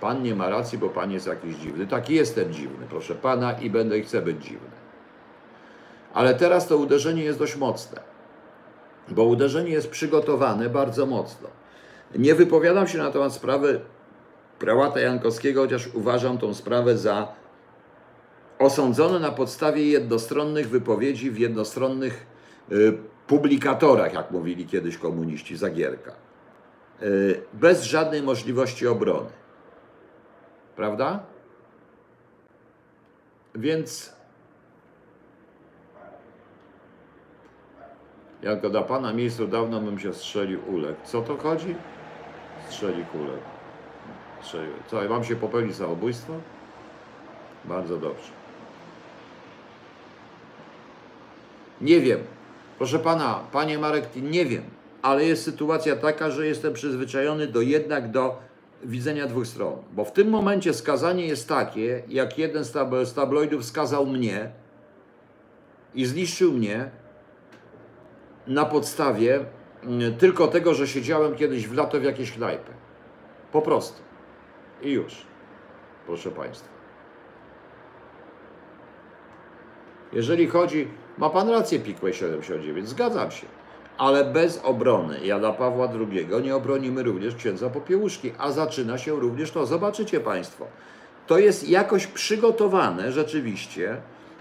Pan nie ma racji, bo pan jest jakiś dziwny. Taki jestem dziwny, proszę pana, i będę i chcę być dziwny. Ale teraz to uderzenie jest dość mocne, bo uderzenie jest przygotowane bardzo mocno. Nie wypowiadam się na temat sprawy prałata Jankowskiego, chociaż uważam tą sprawę za osądzone na podstawie jednostronnych wypowiedzi w jednostronnych y, publikatorach, jak mówili kiedyś komuniści Zagierka. Y, bez żadnej możliwości obrony. Prawda? Więc jak da pana miejscu, dawno bym się strzelił ulek. Co to chodzi? Strzeli kulek. Strzelił. Co, mam się popełnić samobójstwo? Bardzo dobrze. Nie wiem. Proszę pana, panie Marek, nie wiem, ale jest sytuacja taka, że jestem przyzwyczajony do jednak do widzenia dwóch stron. Bo w tym momencie skazanie jest takie, jak jeden z tabloidów skazał mnie i zniszczył mnie na podstawie mm, tylko tego, że siedziałem kiedyś w lato w jakiejś knajpie. Po prostu. I już. Proszę Państwa. Jeżeli chodzi, ma Pan rację, Pikłej 79, zgadzam się ale bez obrony Jana Pawła II nie obronimy również księdza Popiełuszki, a zaczyna się również to. Zobaczycie Państwo, to jest jakoś przygotowane rzeczywiście.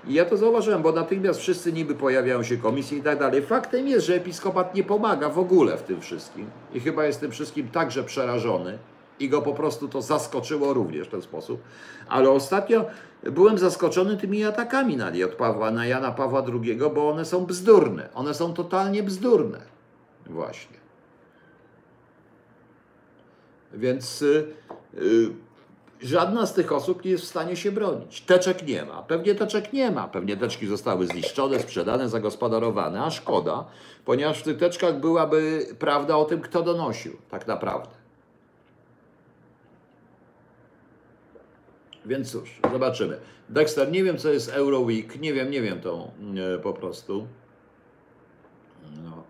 I ja to zauważyłem, bo natychmiast wszyscy niby pojawiają się komisje i tak dalej. Faktem jest, że episkopat nie pomaga w ogóle w tym wszystkim. I chyba jest tym wszystkim także przerażony i go po prostu to zaskoczyło również w ten sposób. Ale ostatnio byłem zaskoczony tymi atakami na od Pawła, na Jana Pawła II, bo one są bzdurne. One są totalnie bzdurne. Właśnie. Więc y, y, żadna z tych osób nie jest w stanie się bronić. Teczek nie ma. Pewnie teczek nie ma. Pewnie teczki zostały zniszczone, sprzedane, zagospodarowane, a szkoda, ponieważ w tych teczkach byłaby prawda o tym, kto donosił tak naprawdę. Więc cóż, zobaczymy. Dexter, nie wiem co jest Euroweek, nie wiem, nie wiem to e, po prostu. No.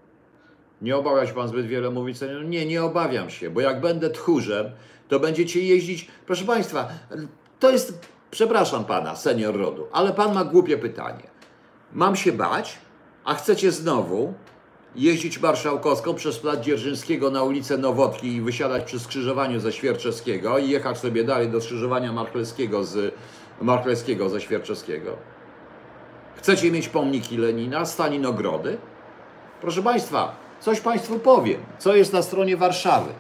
Nie obawia się Pan zbyt wiele mówić? Nie, nie obawiam się, bo jak będę tchórzem, to będziecie jeździć. Proszę Państwa, to jest, przepraszam Pana, senior rodu, ale Pan ma głupie pytanie. Mam się bać, a chcecie znowu jeździć marszałkowską przez plac Dzierżyńskiego na ulicę Nowotki i wysiadać przy skrzyżowaniu ze Świerczewskiego i jechać sobie dalej do skrzyżowania Marchlewskiego z Marchlewskiego ze Świerczewskiego. Chcecie mieć pomniki Lenina, Stalinogrody? Proszę Państwa, coś Państwu powiem. Co jest na stronie Warszawy?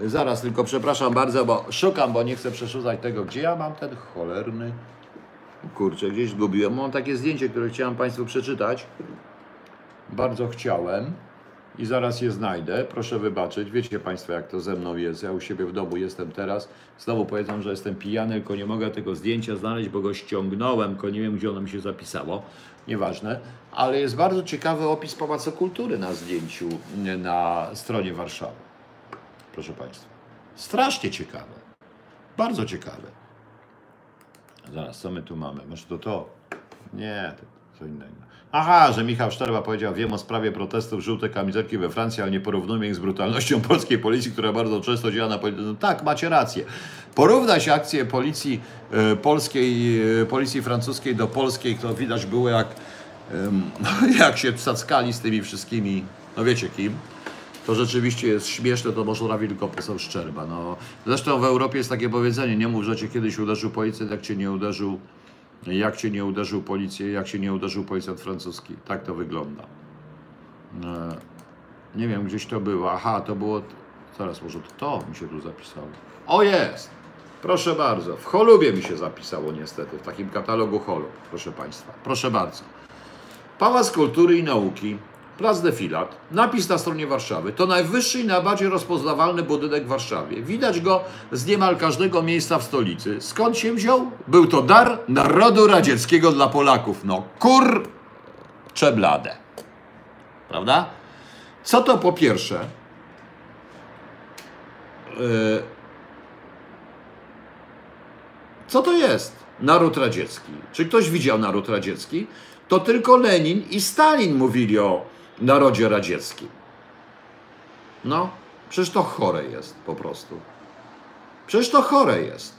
Zaraz, tylko przepraszam bardzo, bo szukam, bo nie chcę przeszudzać tego, gdzie ja mam ten cholerny... Kurczę, gdzieś zgubiłem. Mam takie zdjęcie, które chciałem Państwu przeczytać. Bardzo chciałem i zaraz je znajdę. Proszę wybaczyć. Wiecie Państwo, jak to ze mną jest. Ja u siebie w domu jestem teraz. Znowu powiedzą, że jestem pijany, tylko nie mogę tego zdjęcia znaleźć, bo go ściągnąłem, tylko nie wiem, gdzie ono mi się zapisało. Nieważne. Ale jest bardzo ciekawy opis Pałacu Kultury na zdjęciu na stronie Warszawy. Proszę Państwa. Strasznie ciekawe. Bardzo ciekawe. Zaraz, co my tu mamy? Może to to? Nie, to co innego. Aha, że Michał Szczerba powiedział, wiem o sprawie protestów żółte kamizelki we Francji, ale nie porównujmy ich z brutalnością polskiej policji, która bardzo często działa na policji. No tak, macie rację. Porównać akcję policji e, polskiej, e, policji francuskiej do polskiej, to widać było jak, em, (laughs) jak się cackali z tymi wszystkimi, no wiecie kim. To rzeczywiście jest śmieszne, to może robi tylko poseł Szczerba. No. Zresztą w Europie jest takie powiedzenie, nie mów, że cię kiedyś uderzył policjant, jak cię nie uderzył jak cię nie uderzył policję, jak się nie uderzył policjant francuski. Tak to wygląda. E, Nie wiem, gdzieś to było. Aha, to było. Zaraz, może to, mi się tu zapisało. O jest! Proszę bardzo. W Cholubie mi się zapisało niestety, w takim katalogu Holub, proszę Państwa. Proszę bardzo. Pałac Kultury i Nauki, Plac Defilat, napis na stronie Warszawy. To najwyższy i najbardziej rozpoznawalny budynek w Warszawie. Widać go z niemal każdego miejsca w stolicy. Skąd się wziął? Był to dar narodu radzieckiego dla Polaków. No kur... czeblade. Prawda? Co to po pierwsze? Yy, Co to jest naród radziecki? Czy ktoś widział naród radziecki? To tylko Lenin i Stalin mówili o narodzie radzieckim. No, przecież to chore jest po prostu. Przecież to chore jest.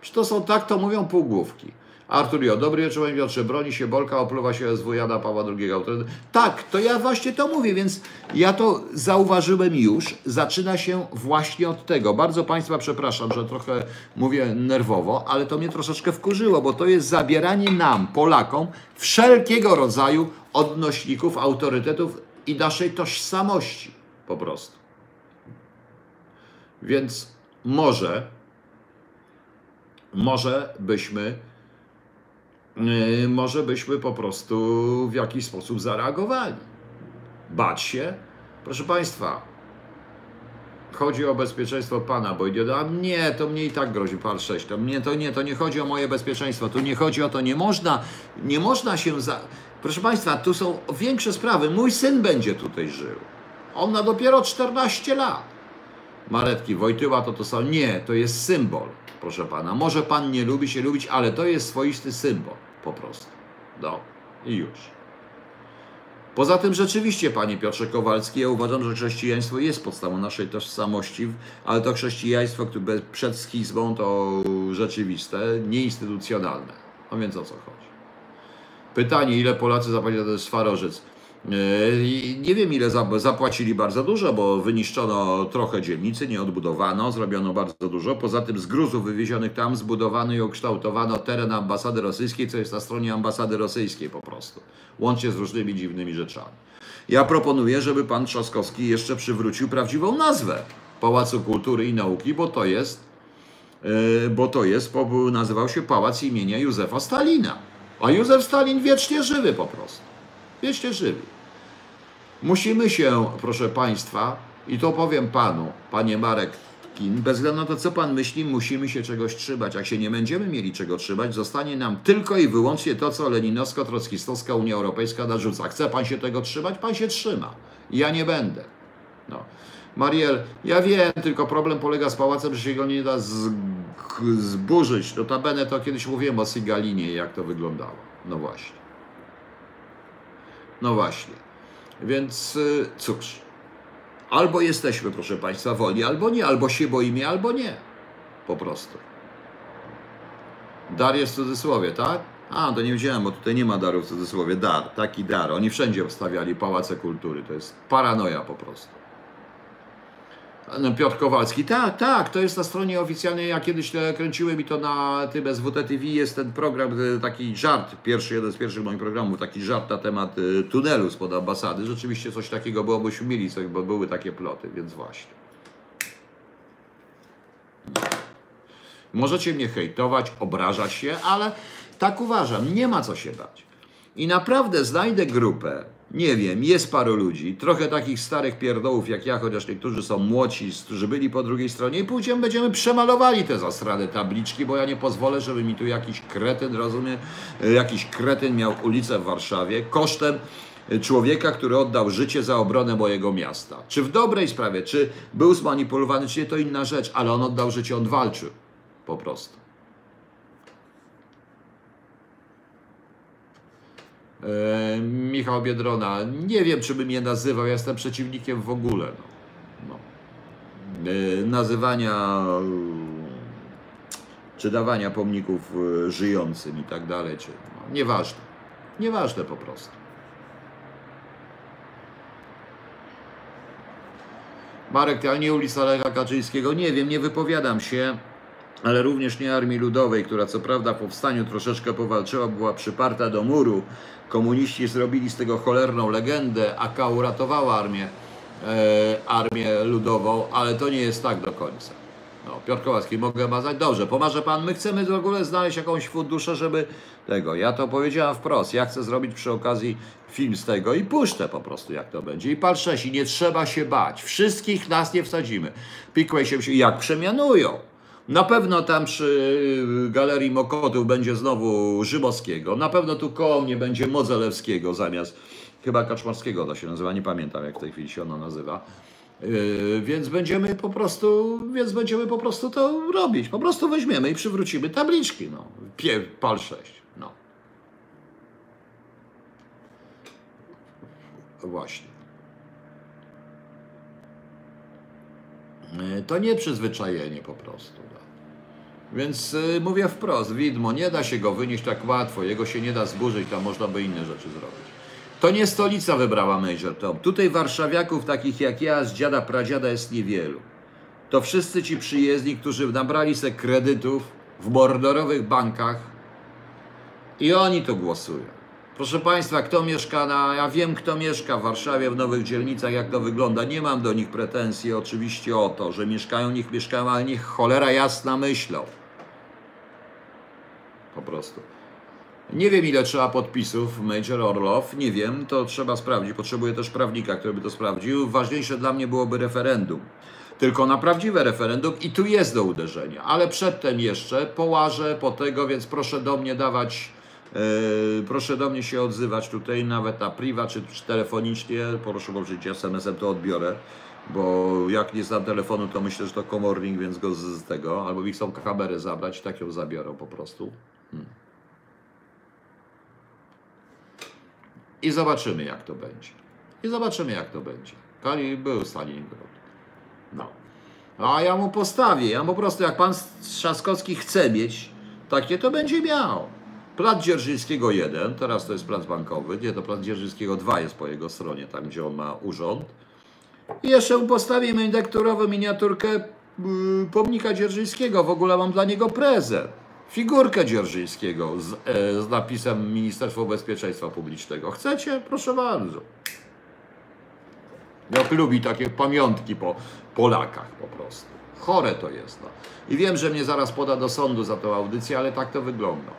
Przecież to są, tak to mówią półgłówki. Artur Jo, dobry panie Piotrze, broni się Bolka, opluwa się SW Jana Pawła II. Autorytet. Tak, to ja właśnie to mówię, więc ja to zauważyłem już. Zaczyna się właśnie od tego. Bardzo Państwa przepraszam, że trochę mówię nerwowo, ale to mnie troszeczkę wkurzyło, bo to jest zabieranie nam, Polakom, wszelkiego rodzaju odnośników, autorytetów i naszej tożsamości po prostu. Więc może, może byśmy może byśmy po prostu w jakiś sposób zareagowali. Bać się? Proszę Państwa, chodzi o bezpieczeństwo Pana, bo idzie a nie, to mnie i tak grozi par 6, to mnie to nie, to nie chodzi o moje bezpieczeństwo, tu nie chodzi o to, nie można, nie można się za... Proszę Państwa, tu są większe sprawy, mój syn będzie tutaj żył, on ma dopiero 14 lat. Maretki, Wojtyła to to są, nie, to jest symbol, proszę Pana, może Pan nie lubi się lubić, ale to jest swoisty symbol, po prostu, no i już. Poza tym rzeczywiście, panie Piotrze Kowalski, ja uważam, że chrześcijaństwo jest podstawą naszej tożsamości, ale to chrześcijaństwo, które przed schizmą to rzeczywiste, nieinstytucjonalne. No więc o co chodzi? Pytanie, ile Polacy zapłacili za ten Swarożyc? Yy, Nie wiem, ile za- zapłacili bardzo dużo, bo wyniszczono trochę dzielnicy, nie odbudowano, zrobiono bardzo dużo. Poza tym z gruzów wywiezionych tam zbudowano i ukształtowano teren ambasady rosyjskiej, co jest na stronie ambasady rosyjskiej po prostu. Łącznie z różnymi dziwnymi rzeczami. Ja proponuję, żeby pan Trzaskowski jeszcze przywrócił prawdziwą nazwę Pałacu Kultury i Nauki, bo to jest, yy, bo to jest, po- nazywał się Pałac imienia Józefa Stalina. A Józef Stalin wiecznie żywy po prostu. Wiecznie żywy. Musimy się, proszę Państwa, i to powiem Panu, Panie Marek Kin, bez względu na to, co Pan myśli, musimy się czegoś trzymać. Jak się nie będziemy mieli czego trzymać, zostanie nam tylko i wyłącznie to, co leninowsko-trockistowska Unia Europejska narzuca. Chce Pan się tego trzymać? Pan się trzyma. Ja nie będę. No. Mariel, ja wiem, tylko problem polega z pałacem, że się go nie da zburzyć. Notabene to kiedyś mówiłem o Sigalinie, jak to wyglądało. No właśnie. No właśnie. Więc y, cóż. Albo jesteśmy, proszę Państwa, woli, albo nie. Albo się boimy, albo nie. Po prostu. Dar jest w cudzysłowie, tak? A, to nie wiedziałem, bo tutaj nie ma daru w cudzysłowie. Dar, taki dar. Oni wszędzie wstawiali pałace kultury. To jest paranoja po prostu. No, Piotr Kowalski, tak, tak, to jest na stronie oficjalnej, ja kiedyś e, kręciłem i to na tym SWT TV jest ten program, e, taki żart, pierwszy, jeden z pierwszych moich programów, taki żart na temat e, tunelu spod ambasady, rzeczywiście coś takiego było, byśmy mieli coś, bo były takie ploty, więc właśnie. Możecie mnie hejtować, obrażać się, ale tak uważam, nie ma co się bać. I naprawdę znajdę grupę, nie wiem, jest paru ludzi, trochę takich starych pierdołów jak ja, chociaż niektórzy są młodzi, którzy byli po drugiej stronie i pójdziemy, będziemy przemalowali te zastrane tabliczki, bo ja nie pozwolę, żeby mi tu jakiś kretyn, rozumie, jakiś kretyn miał ulicę w Warszawie kosztem człowieka, który oddał życie za obronę mojego miasta. Czy w dobrej sprawie, czy był zmanipulowany, czy nie, to inna rzecz, ale on oddał życie, on walczył. Po prostu. E, Michał Biedrona, nie wiem, czy bym je nazywał, ja jestem przeciwnikiem w ogóle. No. No. E, nazywania czy dawania pomników e, żyjącym i tak dalej, czy no, nieważne. Nieważne po prostu. Marek, ale nie ulica Lecha Kaczyńskiego. Nie wiem, nie wypowiadam się, ale również nie Armii Ludowej, która co prawda po powstaniu troszeczkę powalczyła, była przyparta do muru. Komuniści zrobili z tego cholerną legendę, AK uratowała armię, e, armię ludową, ale to nie jest tak do końca. No, Piotr Kowalski, mogę mazać? Dobrze, pomarze pan. My chcemy w ogóle znaleźć jakąś funduszę, żeby tego. Ja to powiedziałem wprost. Ja chcę zrobić przy okazji film z tego i puszczę po prostu, jak to będzie. I pal i nie trzeba się bać. Wszystkich nas nie wsadzimy. Pikłej się, jak przemianują. Na pewno tam przy y, Galerii Mokotów będzie znowu Rzymowskiego. Na pewno tu koło mnie będzie Modzelewskiego zamiast chyba Kaczmarskiego to się nazywa, nie pamiętam jak w tej chwili się ono nazywa. Yy, więc będziemy po prostu, więc będziemy po prostu to robić. Po prostu weźmiemy i przywrócimy tabliczki, no. Pie, pal 6, no. Właśnie. Yy, to nie przyzwyczajenie po prostu. Więc yy, mówię wprost, widmo, nie da się go wynieść tak łatwo, jego się nie da zburzyć, tam można by inne rzeczy zrobić. To nie stolica wybrała Major Tom. Tutaj warszawiaków takich jak ja z dziada pradziada jest niewielu. To wszyscy ci przyjezdni, którzy nabrali se kredytów w mordorowych bankach i oni to głosują. Proszę Państwa, kto mieszka na... Ja wiem, kto mieszka w Warszawie, w nowych dzielnicach, jak to wygląda. Nie mam do nich pretensji oczywiście o to, że mieszkają, niech mieszkają, ale niech cholera jasna myślą. Po prostu. Nie wiem, ile trzeba podpisów Major Orlow, nie wiem, to trzeba sprawdzić. Potrzebuję też prawnika, który by to sprawdził. Ważniejsze dla mnie byłoby referendum. Tylko na prawdziwe referendum i tu jest do uderzenia. Ale przedtem jeszcze połażę po tego, więc proszę do mnie dawać, yy, proszę do mnie się odzywać tutaj, nawet na priwa czy, czy telefonicznie. Proszę powiedzieć SMS-em, to odbiorę. Bo jak nie znam telefonu, to myślę, że to komornik, więc go z, z tego. Albo mi chcą kamerę zabrać, tak ją zabiorą po prostu. I zobaczymy, jak to będzie. I zobaczymy, jak to będzie. Kali był Stalingrad. No. A ja mu postawię. Ja po prostu, jak pan Trzaskowski chce mieć, takie to będzie miał. Plac Dzierżyńskiego 1, teraz to jest plac bankowy, nie, to plac Dzierżyńskiego 2 jest po jego stronie, tam gdzie on ma urząd. I jeszcze mu postawimy indekturową miniaturkę yy, pomnika Dzierżyńskiego. W ogóle mam dla niego prezent figurkę Dzierżyńskiego z, e, z napisem Ministerstwo Bezpieczeństwa Publicznego. Chcecie? Proszę bardzo. Jak lubi takie pamiątki po Polakach po prostu. Chore to jest. No. I wiem, że mnie zaraz poda do sądu za tą audycję, ale tak to wygląda.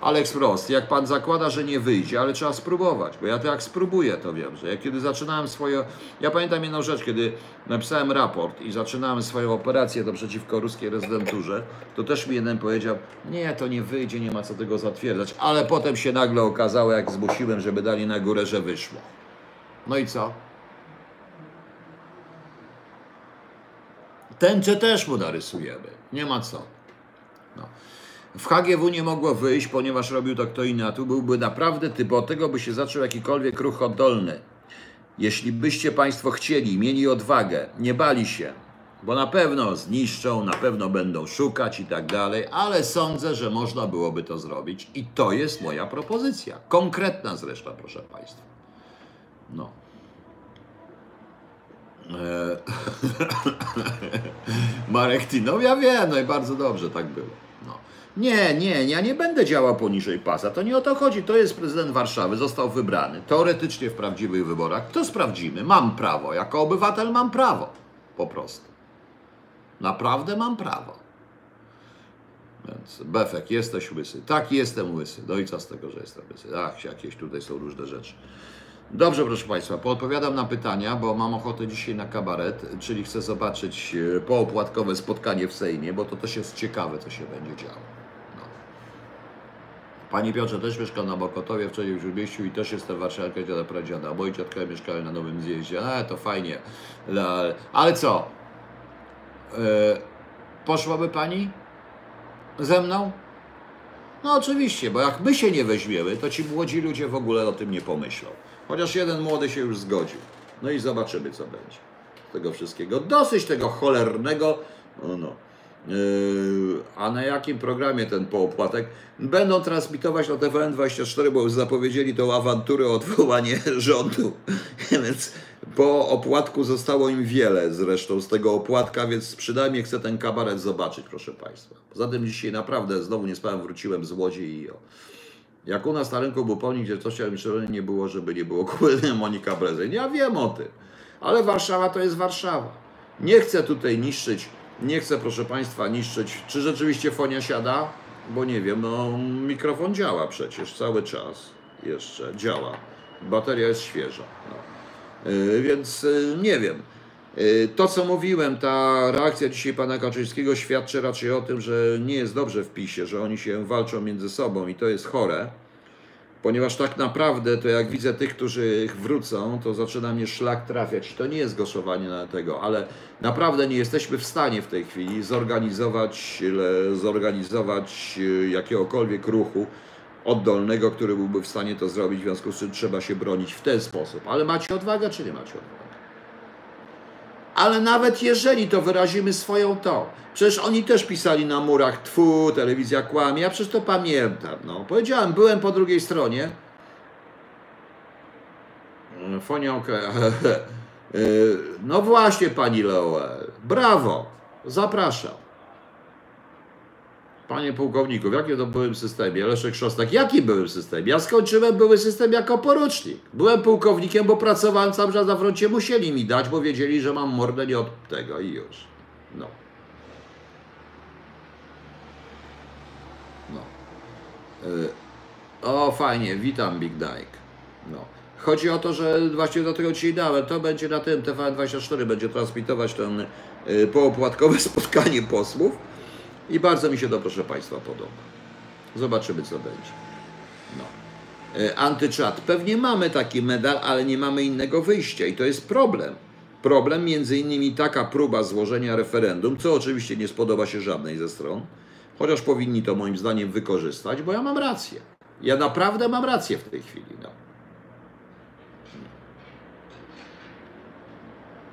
Alex Prost, jak pan zakłada, że nie wyjdzie, ale trzeba spróbować, bo ja to jak spróbuję, to wiem, że ja kiedy zaczynałem swoje. Ja pamiętam jedną rzecz, kiedy napisałem raport i zaczynałem swoją operację do przeciwko ruskiej rezydenturze, to też mi jeden powiedział: Nie, to nie wyjdzie, nie ma co tego zatwierdzać, ale potem się nagle okazało, jak zmusiłem, żeby dali na górę, że wyszło. No i co? Tęczę też mu narysujemy. Nie ma co. No. W HGW nie mogło wyjść, ponieważ robił to kto inny, a tu byłby naprawdę typ od tego, by się zaczął jakikolwiek ruch oddolny. Jeśli byście Państwo chcieli, mieli odwagę, nie bali się, bo na pewno zniszczą, na pewno będą szukać i tak dalej, ale sądzę, że można byłoby to zrobić i to jest moja propozycja. Konkretna zresztą, proszę Państwa. No. E, (laughs) Marek Tino, ja wiem, no i bardzo dobrze tak było. Nie, nie, ja nie będę działał poniżej pasa. To nie o to chodzi. To jest prezydent Warszawy, został wybrany. Teoretycznie w prawdziwych wyborach. To sprawdzimy. Mam prawo. Jako obywatel mam prawo. Po prostu. Naprawdę mam prawo. Więc Befek, jesteś łysy. Tak, jestem łysy. No i co z tego, że jestem łysy? Ach, jakieś tutaj są różne rzeczy. Dobrze, proszę Państwa, poodpowiadam na pytania, bo mam ochotę dzisiaj na kabaret, czyli chcę zobaczyć e, poopłatkowe spotkanie w Sejmie, bo to też jest ciekawe, co się będzie działo. Pani Piotrze też mieszka na Bokotowie, w Śródmieściu i też jestem warszawianka dziada pradziada. Moi dziadkowie mieszkają na Nowym Zjeździe. E, to fajnie. Ale, ale co? E, poszłaby Pani ze mną? No oczywiście, bo jak my się nie weźmiemy, to ci młodzi ludzie w ogóle o tym nie pomyślą. Chociaż jeden młody się już zgodził. No i zobaczymy, co będzie z tego wszystkiego. Dosyć tego cholernego. No, no. Yy, a na jakim programie ten poopłatek? Będą transmitować na TVN24, bo już zapowiedzieli tą awanturę o odwołanie (laughs) rządu. (laughs) więc po opłatku zostało im wiele zresztą z tego opłatka, więc przynajmniej chcę ten kabaret zobaczyć, proszę Państwa. Poza tym dzisiaj naprawdę znowu nie spałem, wróciłem z Łodzi i o. Jak u nas na rynku był pomnik, gdzie coś nie było, żeby nie było (laughs) kupy Monika Brezeń. Ja wiem o tym, ale Warszawa to jest Warszawa. Nie chcę tutaj niszczyć, nie chcę proszę Państwa niszczyć, czy rzeczywiście fonia siada, bo nie wiem, no mikrofon działa przecież cały czas jeszcze, działa. Bateria jest świeża. No. Yy, więc yy, nie wiem. Yy, to, co mówiłem, ta reakcja dzisiaj pana Kaczyńskiego świadczy raczej o tym, że nie jest dobrze w PiSie, że oni się walczą między sobą i to jest chore, ponieważ tak naprawdę to jak widzę tych, którzy wrócą, to zaczyna mnie szlak trafiać. To nie jest głosowanie na tego, ale naprawdę nie jesteśmy w stanie w tej chwili zorganizować, zorganizować jakiegokolwiek ruchu oddolnego, który byłby w stanie to zrobić, w związku z czym trzeba się bronić w ten sposób. Ale macie odwagę, czy nie macie odwagę? Ale nawet jeżeli to wyrazimy swoją to, przecież oni też pisali na murach, tfu, telewizja kłamie, ja przecież to pamiętam, no. Powiedziałem, byłem po drugiej stronie, Fonionkę, (laughs) no właśnie pani Leoel, brawo, zapraszam. Panie pułkowniku, w jakim to byłym systemie? Leszek Szostak, jaki byłym systemie? Ja skończyłem były system jako porucznik. Byłem pułkownikiem, bo pracowałem cały czas na froncie. Musieli mi dać, bo wiedzieli, że mam mordę nie od tego i już. No. No. Yy. O, fajnie, witam Big Dyke. No. Chodzi o to, że właśnie do tego dzisiaj dałem. To będzie na tym, TVN24 będzie transmitować ten yy, poopłatkowe (laughs) spotkanie posłów. I bardzo mi się to, proszę Państwa, podoba. Zobaczymy, co będzie. No. E, antyczat. Pewnie mamy taki medal, ale nie mamy innego wyjścia i to jest problem. Problem między innymi taka próba złożenia referendum, co oczywiście nie spodoba się żadnej ze stron, chociaż powinni to moim zdaniem wykorzystać, bo ja mam rację. Ja naprawdę mam rację w tej chwili. No.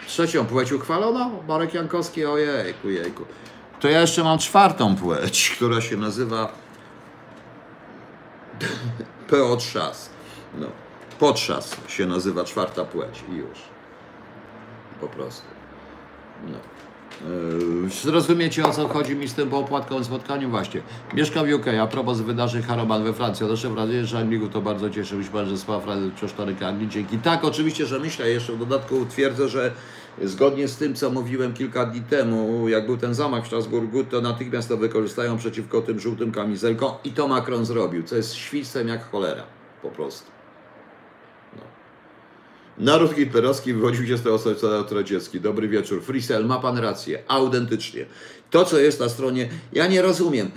Trzecią płeć uchwalono? Marek Jankowski, ojejku, jejku to ja jeszcze mam czwartą płeć, (laughs) która się nazywa (laughs) Potrzas. No, potrzas się nazywa czwarta płeć i już. Po prostu. No. Yy, zrozumiecie o co chodzi mi z tym opłatkowym spotkaniem? Właśnie. Mieszkam w UK, a propos wydarzeń Haroban we Francji. Odeszłem wrażenie, że Anglików to bardzo cieszę. Myślę, że sprawa Czasztoryka Anglii. Dzięki. Tak, oczywiście, że myślę. Jeszcze w dodatku twierdzę, że Zgodnie z tym, co mówiłem kilka dni temu, jak był ten zamach w Strasburgu, to natychmiast to wykorzystają przeciwko tym żółtym kamizelkom i to Macron zrobił, co jest świstem jak cholera, po prostu. No. Naród hitlerowski wychodził się z tego socjalizmu radziecki. Dobry wieczór. Frisel, ma pan rację, autentycznie. To, co jest na stronie, ja nie rozumiem.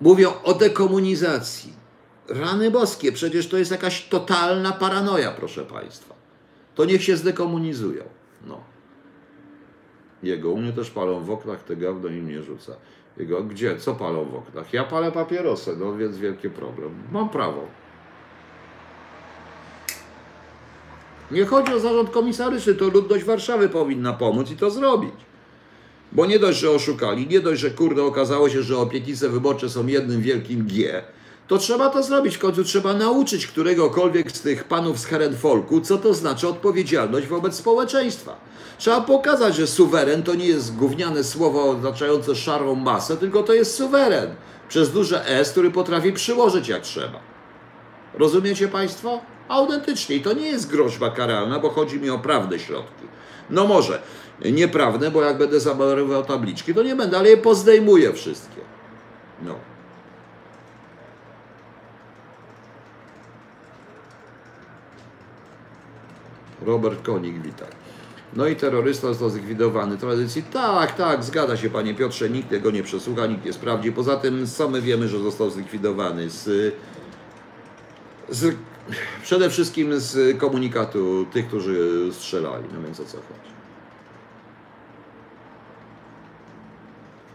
Mówią o dekomunizacji. Rany boskie, przecież to jest jakaś totalna paranoja, proszę państwa. To niech się zdekomunizują. No. Jego. U mnie też palą w oknach, te gawno im nie rzuca. Jego, gdzie? Co palą w oknach? Ja palę papierosy, no więc wielki problem. Mam prawo. Nie chodzi o zarząd komisaryczny, to ludność Warszawy powinna pomóc i to zrobić. Bo nie dość, że oszukali, nie dość, że kurde okazało się, że opietnice wyborcze są jednym wielkim G, to trzeba to zrobić. W końcu trzeba nauczyć któregokolwiek z tych panów z Herenfolku, co to znaczy odpowiedzialność wobec społeczeństwa. Trzeba pokazać, że suweren to nie jest gówniane słowo oznaczające szarą masę, tylko to jest suweren przez duże S, który potrafi przyłożyć jak trzeba. Rozumiecie Państwo? Autentycznie. I to nie jest groźba karalna, bo chodzi mi o prawne środki. No może nieprawne, bo jak będę zabarował tabliczki, to nie będę, ale je pozdejmuję wszystkie. No. Robert Konik, witaj. No i terrorysta został zlikwidowany. Tradycji, tak, tak, zgadza się panie Piotrze, nikt tego nie przesłucha, nikt nie sprawdzi. Poza tym sami wiemy, że został zlikwidowany z, z przede wszystkim z komunikatu tych, którzy strzelali. No więc o co chodzi?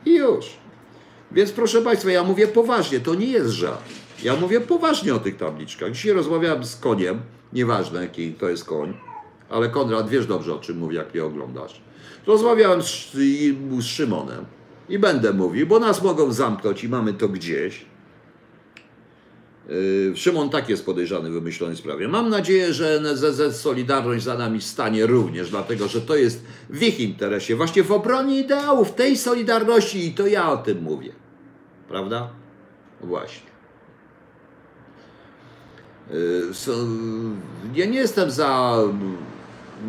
I już. Więc proszę Państwa, ja mówię poważnie, to nie jest żart. Ja mówię poważnie o tych tabliczkach. Dzisiaj rozmawiałem z koniem, nieważne jaki to jest koń, ale Konrad, wiesz dobrze o czym mówię, jak mnie oglądasz. Rozmawiałem z, z Szymonem i będę mówił, bo nas mogą zamknąć i mamy to gdzieś. Yy, Szymon tak jest podejrzany w wymyślonej sprawie. Mam nadzieję, że NZZ Solidarność za nami stanie również, dlatego że to jest w ich interesie, właśnie w obronie ideałów tej Solidarności i to ja o tym mówię. Prawda? Właśnie. Yy, so, ja nie jestem za.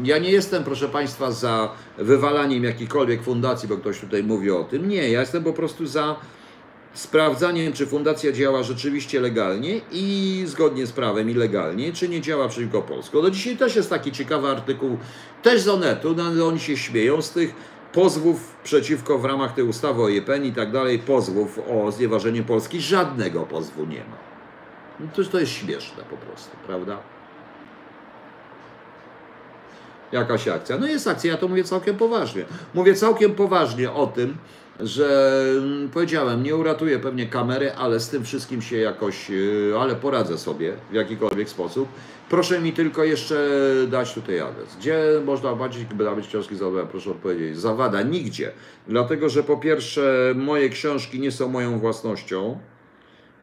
Ja nie jestem, proszę Państwa, za wywalaniem jakiejkolwiek fundacji, bo ktoś tutaj mówi o tym. Nie, ja jestem po prostu za sprawdzaniem, czy fundacja działa rzeczywiście legalnie i zgodnie z prawem i legalnie, czy nie działa przeciwko Polsce. Do dzisiaj też jest taki ciekawy artykuł, też z Onetu, no, oni się śmieją z tych pozwów przeciwko w ramach tej ustawy o JPN i tak dalej, pozwów o znieważenie Polski. Żadnego pozwu nie ma. No to, to jest śmieszne po prostu, prawda? Jakaś akcja? No jest akcja, ja to mówię całkiem poważnie. Mówię całkiem poważnie o tym, że mm, powiedziałem, nie uratuję pewnie kamery, ale z tym wszystkim się jakoś, yy, ale poradzę sobie w jakikolwiek sposób. Proszę mi tylko jeszcze dać tutaj adres. Gdzie można zobaczyć, być książki Zawada? Proszę odpowiedzieć. Zawada nigdzie. Dlatego, że po pierwsze moje książki nie są moją własnością.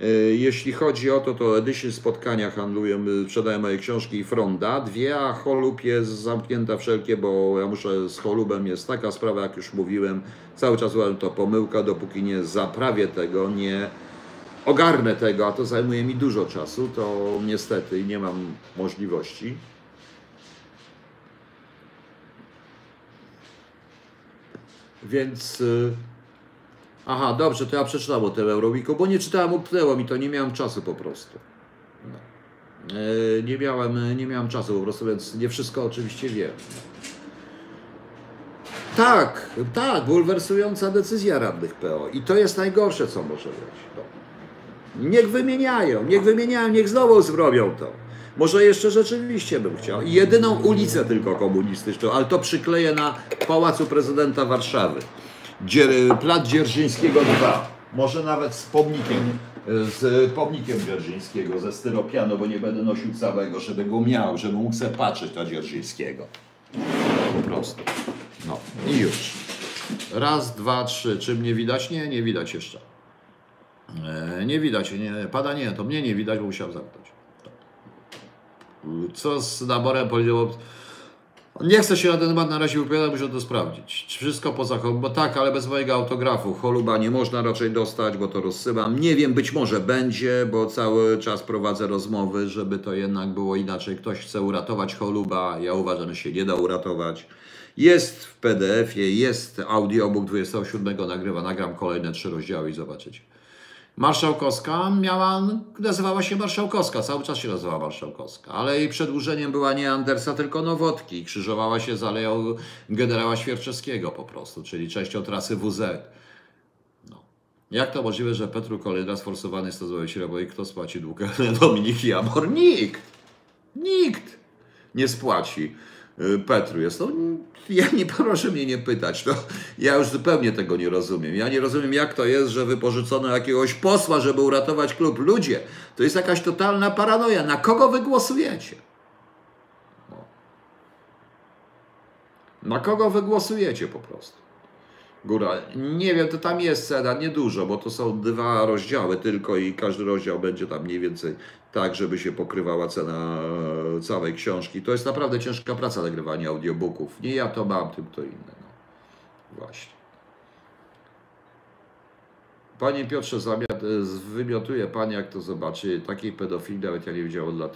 Yy, Jeśli chodzi o to, to edycje spotkania handlują, yy, sprzedają moje książki i Fronda. Dwie, a Holub jest zamknięta wszelkie, bo ja muszę z Holubem jest taka sprawa, jak już mówiłem, cały czas uważam to pomyłka, dopóki nie zaprawię tego, nie ogarnę tego, a to zajmuje mi dużo czasu, to niestety nie mam możliwości. Więc... Yy, Aha, dobrze, to ja przeczytałem o tym Euroweeku, bo nie czytałem, upnęło mi to, nie miałem czasu po prostu. No. E, nie, miałem, nie miałem czasu po prostu, więc nie wszystko oczywiście wiem. Tak, tak, bulwersująca decyzja radnych PO. I to jest najgorsze, co może być. No. Niech wymieniają, niech wymieniają, niech znowu zrobią to. Może jeszcze rzeczywiście bym chciał. Jedyną ulicę tylko komunistyczną, ale to przykleję na Pałacu Prezydenta Warszawy. Dzier, Plac Dzierżyńskiego 2. Może nawet z pomnikiem, z pomnikiem Dzierżyńskiego, ze styropianu, bo nie będę nosił całego, żeby go miał, żeby mógł sobie patrzeć na Dzierżyńskiego. Po prostu. No i już. Raz, dwa, trzy. Czy mnie widać? Nie, nie widać jeszcze. E, nie widać, nie, pada nie, to mnie nie widać, bo musiałem zamknąć. Co z naborem powiedział? Nie chcę się na ten temat na razie wypowiadać, muszę to sprawdzić. Czy wszystko poza bo tak, ale bez mojego autografu. Choluba nie można raczej dostać, bo to rozsyłam. Nie wiem, być może będzie, bo cały czas prowadzę rozmowy, żeby to jednak było inaczej. Ktoś chce uratować Choluba, ja uważam, że się nie da uratować. Jest w PDF-ie, jest audiobook 27 nagrywa, nagram kolejne trzy rozdziały i zobaczycie. Marszałkowska miała, nazywała się Marszałkowska, cały czas się nazywała Marszałkowska, ale jej przedłużeniem była nie Andersa, tylko Nowotki krzyżowała się z aleją generała Świerczewskiego po prostu, czyli częścią trasy WZ. No. Jak to możliwe, że Petru Kolejna sforsowany jest złowić i kto spłaci dług (laughs) Dominik Jamor? Nikt! Nikt nie spłaci. Y, Petru jest. No, ja nie proszę mnie nie pytać. No, ja już zupełnie tego nie rozumiem. Ja nie rozumiem, jak to jest, że wypożyczono jakiegoś posła, żeby uratować klub. Ludzie, to jest jakaś totalna paranoja. Na kogo wy głosujecie? No. Na kogo wy głosujecie po prostu? Góra. Nie wiem, to tam jest cena, niedużo, bo to są dwa rozdziały tylko i każdy rozdział będzie tam mniej więcej tak, żeby się pokrywała cena e, całej książki. To jest naprawdę ciężka praca nagrywania audiobooków. Nie ja to mam, tym kto inny. No. Właśnie. Panie Piotrze, zamiat, e, wymiotuje Pan, jak to zobaczy. Takiej pedofilii nawet ja nie widziałem od lat.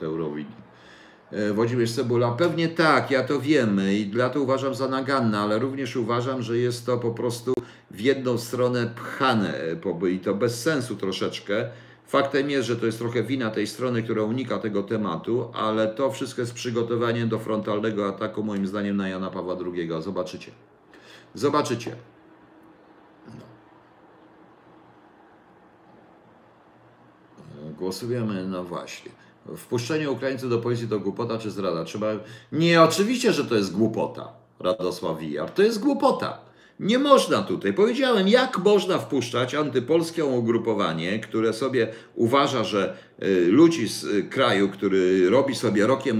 E, Włodzimierz Cebula, pewnie tak, ja to wiem i dla to uważam za naganne, ale również uważam, że jest to po prostu w jedną stronę pchane i to bez sensu troszeczkę. Faktem jest, że to jest trochę wina tej strony, która unika tego tematu, ale to wszystko jest przygotowaniem do frontalnego ataku, moim zdaniem, na Jana Pawła II. Zobaczycie. Zobaczycie. Głosujemy, no właśnie. Wpuszczenie Ukraińców do policji to głupota czy zdrada? Trzeba... Nie, oczywiście, że to jest głupota, Radosław Wijar. To jest głupota. Nie można tutaj. Powiedziałem, jak można wpuszczać antypolskie ugrupowanie, które sobie uważa, że y, ludzi z y, kraju, który robi sobie rokiem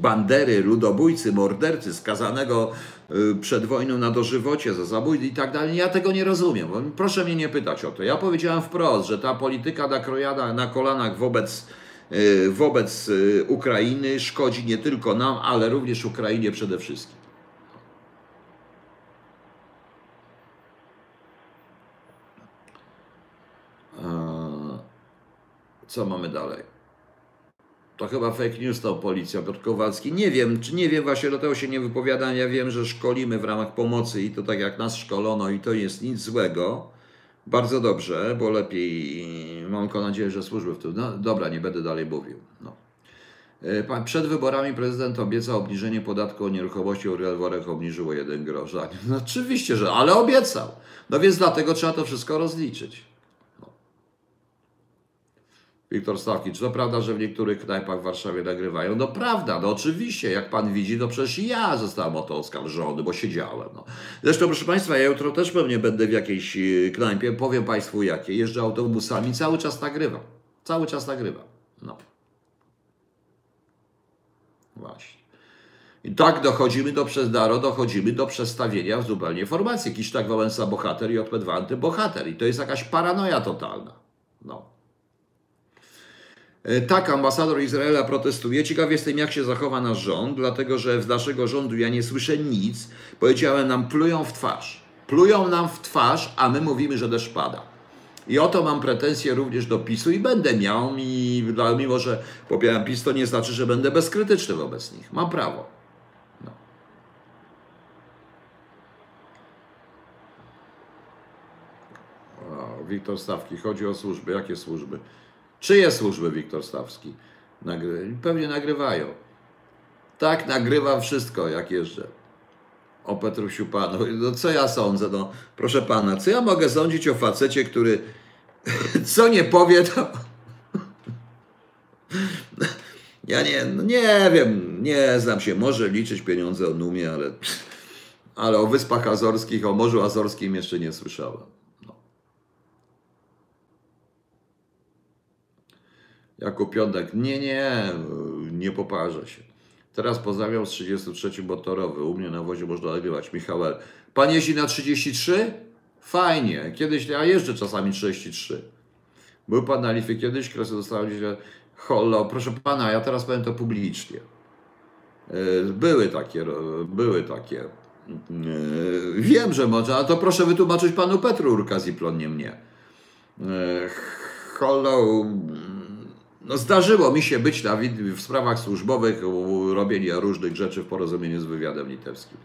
bandery, ludobójcy, mordercy, skazanego y, przed wojną na dożywocie za zabójstwo i tak dalej. Ja tego nie rozumiem. Proszę mnie nie pytać o to. Ja powiedziałem wprost, że ta polityka nakrojana na kolanach wobec wobec y, Ukrainy szkodzi nie tylko nam, ale również Ukrainie przede wszystkim. Co mamy dalej? To chyba fake news to policja, Piotr Kowalski. Nie wiem, czy nie wiem, właśnie do tego się nie wypowiadam. Ja wiem, że szkolimy w ramach pomocy i to tak jak nas szkolono i to jest nic złego. Bardzo dobrze, bo lepiej, mam tylko nadzieję, że służby w tym. No dobra, nie będę dalej mówił. No. E, przed wyborami prezydent obiecał obniżenie podatku o nieruchomości, Worek obniżyło jeden grosz. No oczywiście, że, ale obiecał. No więc dlatego trzeba to wszystko rozliczyć. Wiktor Stawki, czy to prawda, że w niektórych knajpach w Warszawie nagrywają? No prawda, no oczywiście, jak pan widzi, no przecież ja zostałem o to oskarżony, bo siedziałem. No. Zresztą, proszę państwa, ja jutro też pewnie będę w jakiejś e, knajpie, powiem państwu jakie, jeżdżę autobusami, cały czas nagrywam. Cały czas nagrywam. No. Właśnie. I tak dochodzimy do Daro, dochodzimy do przestawienia zupełnie formacji. Kisztak Wałęsa bohater i Otped antybohater. I to jest jakaś paranoja totalna. No. E, tak, ambasador Izraela protestuje. Ciekaw jestem, jak się zachowa nasz rząd, dlatego że z naszego rządu ja nie słyszę nic. Powiedziałem nam, plują w twarz. Plują nam w twarz, a my mówimy, że deszcz pada. I o to mam pretensje również do PiSu i będę miał, i, mimo że popieram PiS, to nie znaczy, że będę bezkrytyczny wobec nich. Mam prawo. No. O, Wiktor Stawki, chodzi o służby. Jakie służby? Czyje służby Wiktor Stawski? Nagry... Pewnie nagrywają. Tak, nagrywam wszystko, jak jeżdżę. O Petrusiu Panu. No co ja sądzę? No, proszę Pana, co ja mogę sądzić o facecie, który (laughs) co nie powie, to... (laughs) Ja nie, no nie wiem, nie znam się. Może liczyć pieniądze o numie, ale, (laughs) ale o Wyspach Azorskich, o Morzu Azorskim jeszcze nie słyszałem. Jakub Piątek, nie, nie, nie poparza się. Teraz pozdrawiam z 33 motorowy. U mnie na wozie można nagrywać. Michał. Pan jeździ na 33? Fajnie. Kiedyś, ja jeżdżę czasami 33. Był pan na kiedyś, kresy dostałem gdzieś. Hollo, proszę pana, ja teraz powiem to publicznie. E, były takie, były takie. E, wiem, że może, ale to proszę wytłumaczyć panu Petru Urkaziplon, nie mnie. E, Hollo, no zdarzyło mi się być na, w sprawach służbowych, robienia różnych rzeczy w porozumieniu z wywiadem litewskim.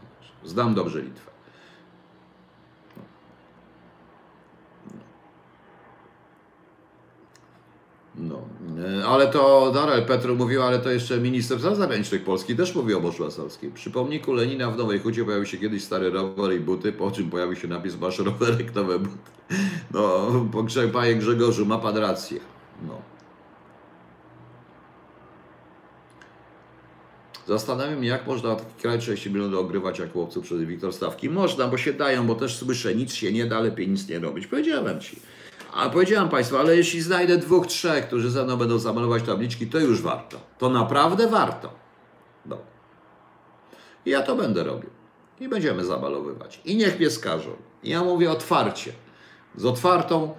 Znam dobrze Litwę. No, ale to Darel Petru mówił, ale to jeszcze minister spraw zagranicznych Polski też mówił o Morzu Asowskim. Przy pomniku Lenina w Nowej Hucie pojawił się kiedyś stary rower i buty, po czym pojawił się napis masz rowerek, nowe buty. No, panie Grzegorzu, ma pan rację. No. Zastanawiam się, jak można taki kraj 30 milionów ogrywać jak chłopców przed Wiktor Stawki. Można, bo się dają, bo też słyszę, nic się nie da, lepiej nic nie robić. Powiedziałem Ci. A powiedziałem Państwu, ale jeśli znajdę dwóch, trzech, którzy ze mną będą zamalować tabliczki, to już warto. To naprawdę warto. No. I ja to będę robił. I będziemy zamalowywać. I niech mnie skażą. Ja mówię otwarcie, z otwartą,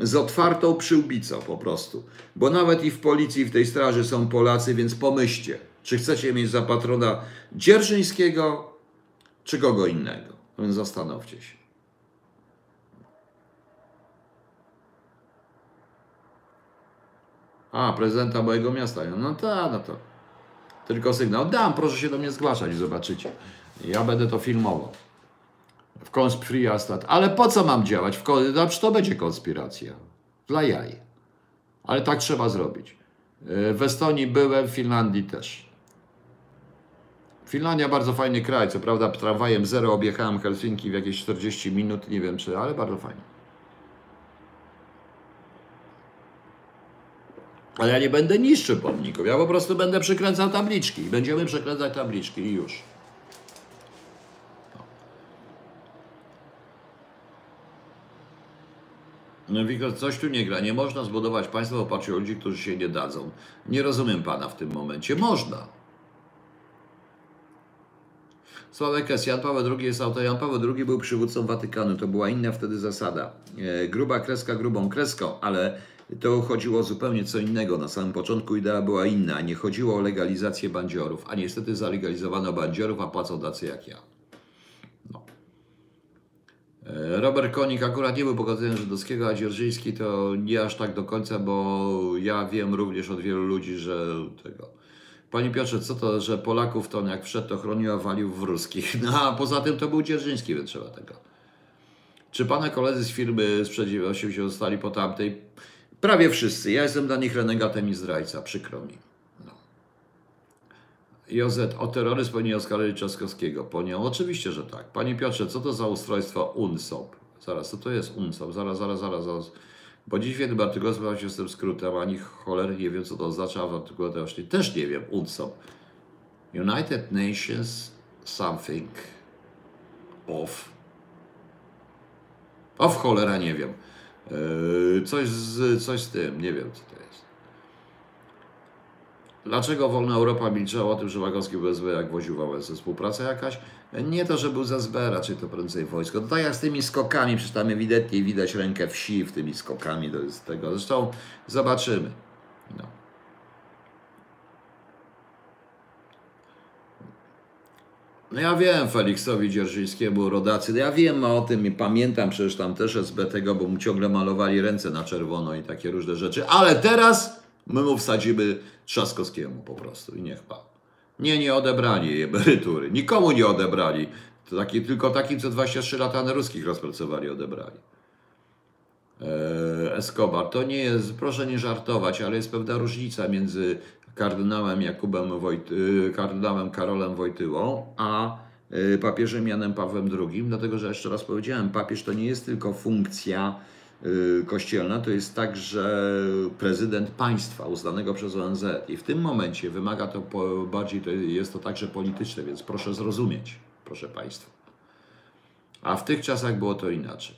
z otwartą przyłbicą po prostu. Bo nawet i w policji, w tej straży są Polacy, więc pomyślcie, czy chcecie mieć za patrona Dzierżyńskiego, czy kogo innego. Więc zastanówcie się. A, prezydenta mojego miasta. No tak, no to tylko sygnał. Dam, proszę się do mnie zgłaszać, zobaczycie. Ja będę to filmował. W konspirastat. Ale po co mam działać? W kon... Znaczy, to będzie konspiracja. Dla jaj. Ale tak trzeba zrobić. E, w Estonii byłem, w Finlandii też. Finlandia bardzo fajny kraj, co prawda tramwajem zero objechałem Helsinki w jakieś 40 minut, nie wiem czy, ale bardzo fajnie. Ale ja nie będę niszczył pomników, ja po prostu będę przykręcał tabliczki. Będziemy przekręcać tabliczki i już. No Wiktor, coś tu nie gra. Nie można zbudować państwa w oparciu o ludzi, którzy się nie dadzą. Nie rozumiem pana w tym momencie. Można. Sławek S. Jan Paweł II jest autorem. Jan Paweł II był przywódcą Watykanu. To była inna wtedy zasada. E, gruba kreska grubą kreską, ale to chodziło o zupełnie co innego. Na samym początku idea była inna. Nie chodziło o legalizację bandziorów, a niestety zalegalizowano bandziorów, a płacą tacy jak ja. No. E, Robert Konik akurat nie był pochodzeniem żydowskiego, a Dzierżyński to nie aż tak do końca, bo ja wiem również od wielu ludzi, że tego. Panie Piotrze, co to, że Polaków to jak wszedł, to chronił, a walił w ruskich. (laughs) No a poza tym to był Dzierżyński, więc trzeba tego. Czy pana koledzy z firmy sprzed 80 zostali po tamtej? Prawie wszyscy. Ja jestem dla nich renegatem i zdrajca, przykro mi. No. O terroryzm powinien oskarżyć Trzaskowskiego. Ponią, oczywiście, że tak. Panie Piotrze, co to za ustrojstwo UNSOP? Zaraz, co to jest UNSOP? Zaraz, zaraz, zaraz, zaraz. Bo dziś w jednym artykule spotkałem się z tym skrótem, ani cholery nie wiem, co to oznacza, a w artykule też nie, też nie wiem, UNSOP. United Nations something of. Of cholera, nie wiem. Yy, coś z, coś z tym, nie wiem co to jest. Dlaczego wolna Europa milczała o tym, że Wagowski był SB jak woził Wałęsę? Współpraca jakaś? Nie to, że był za SB, raczej to prędzej wojsko. To tak jak z tymi skokami, przecież tam ewidentnie widać rękę wsi w tymi skokami, jest tego. Zresztą zobaczymy. No. No ja wiem, Feliksowi Dzierżyńskiemu, rodacy, ja wiem o tym i pamiętam przecież tam też SB tego, bo mu ciągle malowali ręce na czerwono i takie różne rzeczy, ale teraz my mu wsadzimy Trzaskowskiemu po prostu i niech pan. Nie, nie odebrali emerytury, nikomu nie odebrali, to taki, tylko takim, co 23 lata ruskich rozpracowali, odebrali. Eee, Escobar, to nie jest, proszę nie żartować, ale jest pewna różnica między kardynałem Jakubem Wojty, y, kardynałem Karolem Wojtyłą, a y, papieżem Janem Pawłem II, dlatego że jeszcze raz powiedziałem, papież to nie jest tylko funkcja kościelna, to jest także prezydent państwa uznanego przez ONZ i w tym momencie wymaga to bardziej, to jest to także polityczne, więc proszę zrozumieć, proszę Państwa. A w tych czasach było to inaczej.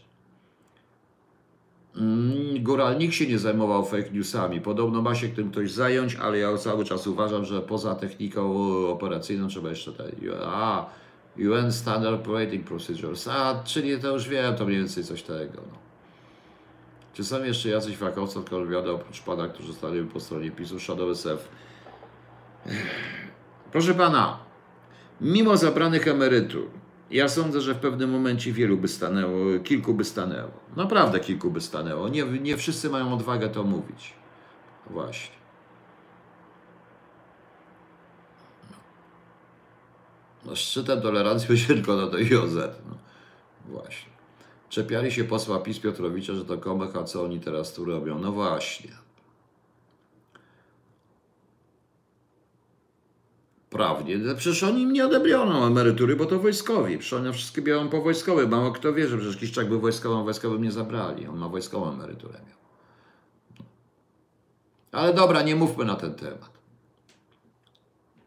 Mm, Góralnik się nie zajmował fake newsami. Podobno ma się tym ktoś zająć, ale ja cały czas uważam, że poza techniką operacyjną trzeba jeszcze te. A, UN Standard Operating Procedures. A, czyli to już wiem, to mniej więcej coś tego. No. Czy są jeszcze jacyś fakowcy od Kolwiada oprócz pana, którzy stali po stronie PiSu? Shadow SF. Proszę pana, mimo zabranych emerytur, ja sądzę, że w pewnym momencie wielu by stanęło, kilku by stanęło. Naprawdę kilku by stanęło. Nie, nie wszyscy mają odwagę to mówić. Właśnie. No, szczytem tolerancji będzie (laughs) tylko na to IOZ. No. Właśnie. Czepiali się posła PiS Piotrowicza, że to komek, a co oni teraz tu robią? No właśnie. prawnie. Przecież oni im nie odebrano emerytury, bo to wojskowi. Przecież oni wszystkie biorą po wojskowy. Mało kto wie, że przecież Kiszczak był wojskowym, wojskowym nie zabrali. On ma wojskową emeryturę. Ale dobra, nie mówmy na ten temat.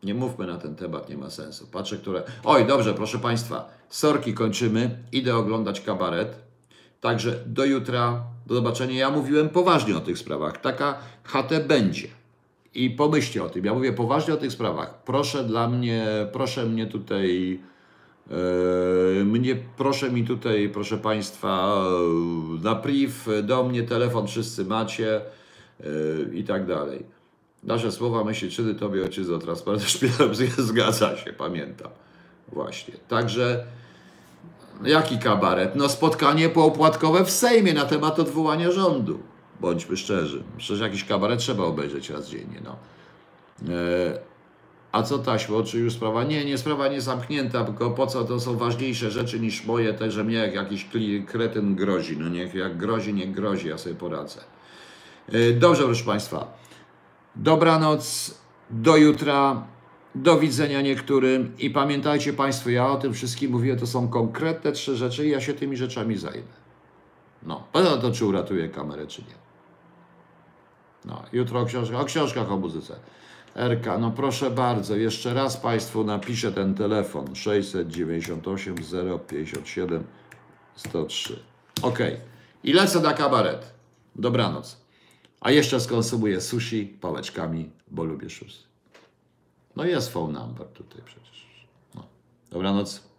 Nie mówmy na ten temat, nie ma sensu. Patrzę, które. Oj, dobrze, proszę Państwa. Sorki kończymy. Idę oglądać kabaret. Także do jutra. Do zobaczenia. Ja mówiłem poważnie o tych sprawach. Taka HT będzie. I pomyślcie o tym. Ja mówię poważnie o tych sprawach. Proszę dla mnie, proszę mnie tutaj E, Mnie, proszę mi tutaj, proszę Państwa, na priv, do mnie telefon wszyscy macie e, i tak dalej. Nasze słowa, myśli, czyny Tobie ojczyzno, transparent szpitalem, (laughs) zgadza się, pamiętam. Właśnie. Także jaki kabaret? No spotkanie poopłatkowe w Sejmie na temat odwołania rządu. Bądźmy szczerzy. Przecież jakiś kabaret trzeba obejrzeć raz dziennie. No. E, a co taśmo? Czy już sprawa? Nie, nie, sprawa nie zamknięta, tylko po co to są ważniejsze rzeczy niż moje, te, że mnie jak jakiś kretyn grozi. No niech jak grozi, niech grozi, ja sobie poradzę. E, Dobrze, proszę Państwa. Dobranoc, do jutra, do widzenia niektórym i pamiętajcie Państwo, ja o tym wszystkim mówię, to są konkretne trzy rzeczy i ja się tymi rzeczami zajmę. No, poza to, czy uratuję kamerę, czy nie. No, jutro o książkach, o książkach o muzyce. Erka, no proszę bardzo, jeszcze raz Państwu napiszę ten telefon 698 057 103. Ok. I lecę na kabaret. Dobranoc. A jeszcze skonsumuję sushi pałeczkami, bo lubię szusy. No jest phone number tutaj przecież. No. Dobranoc.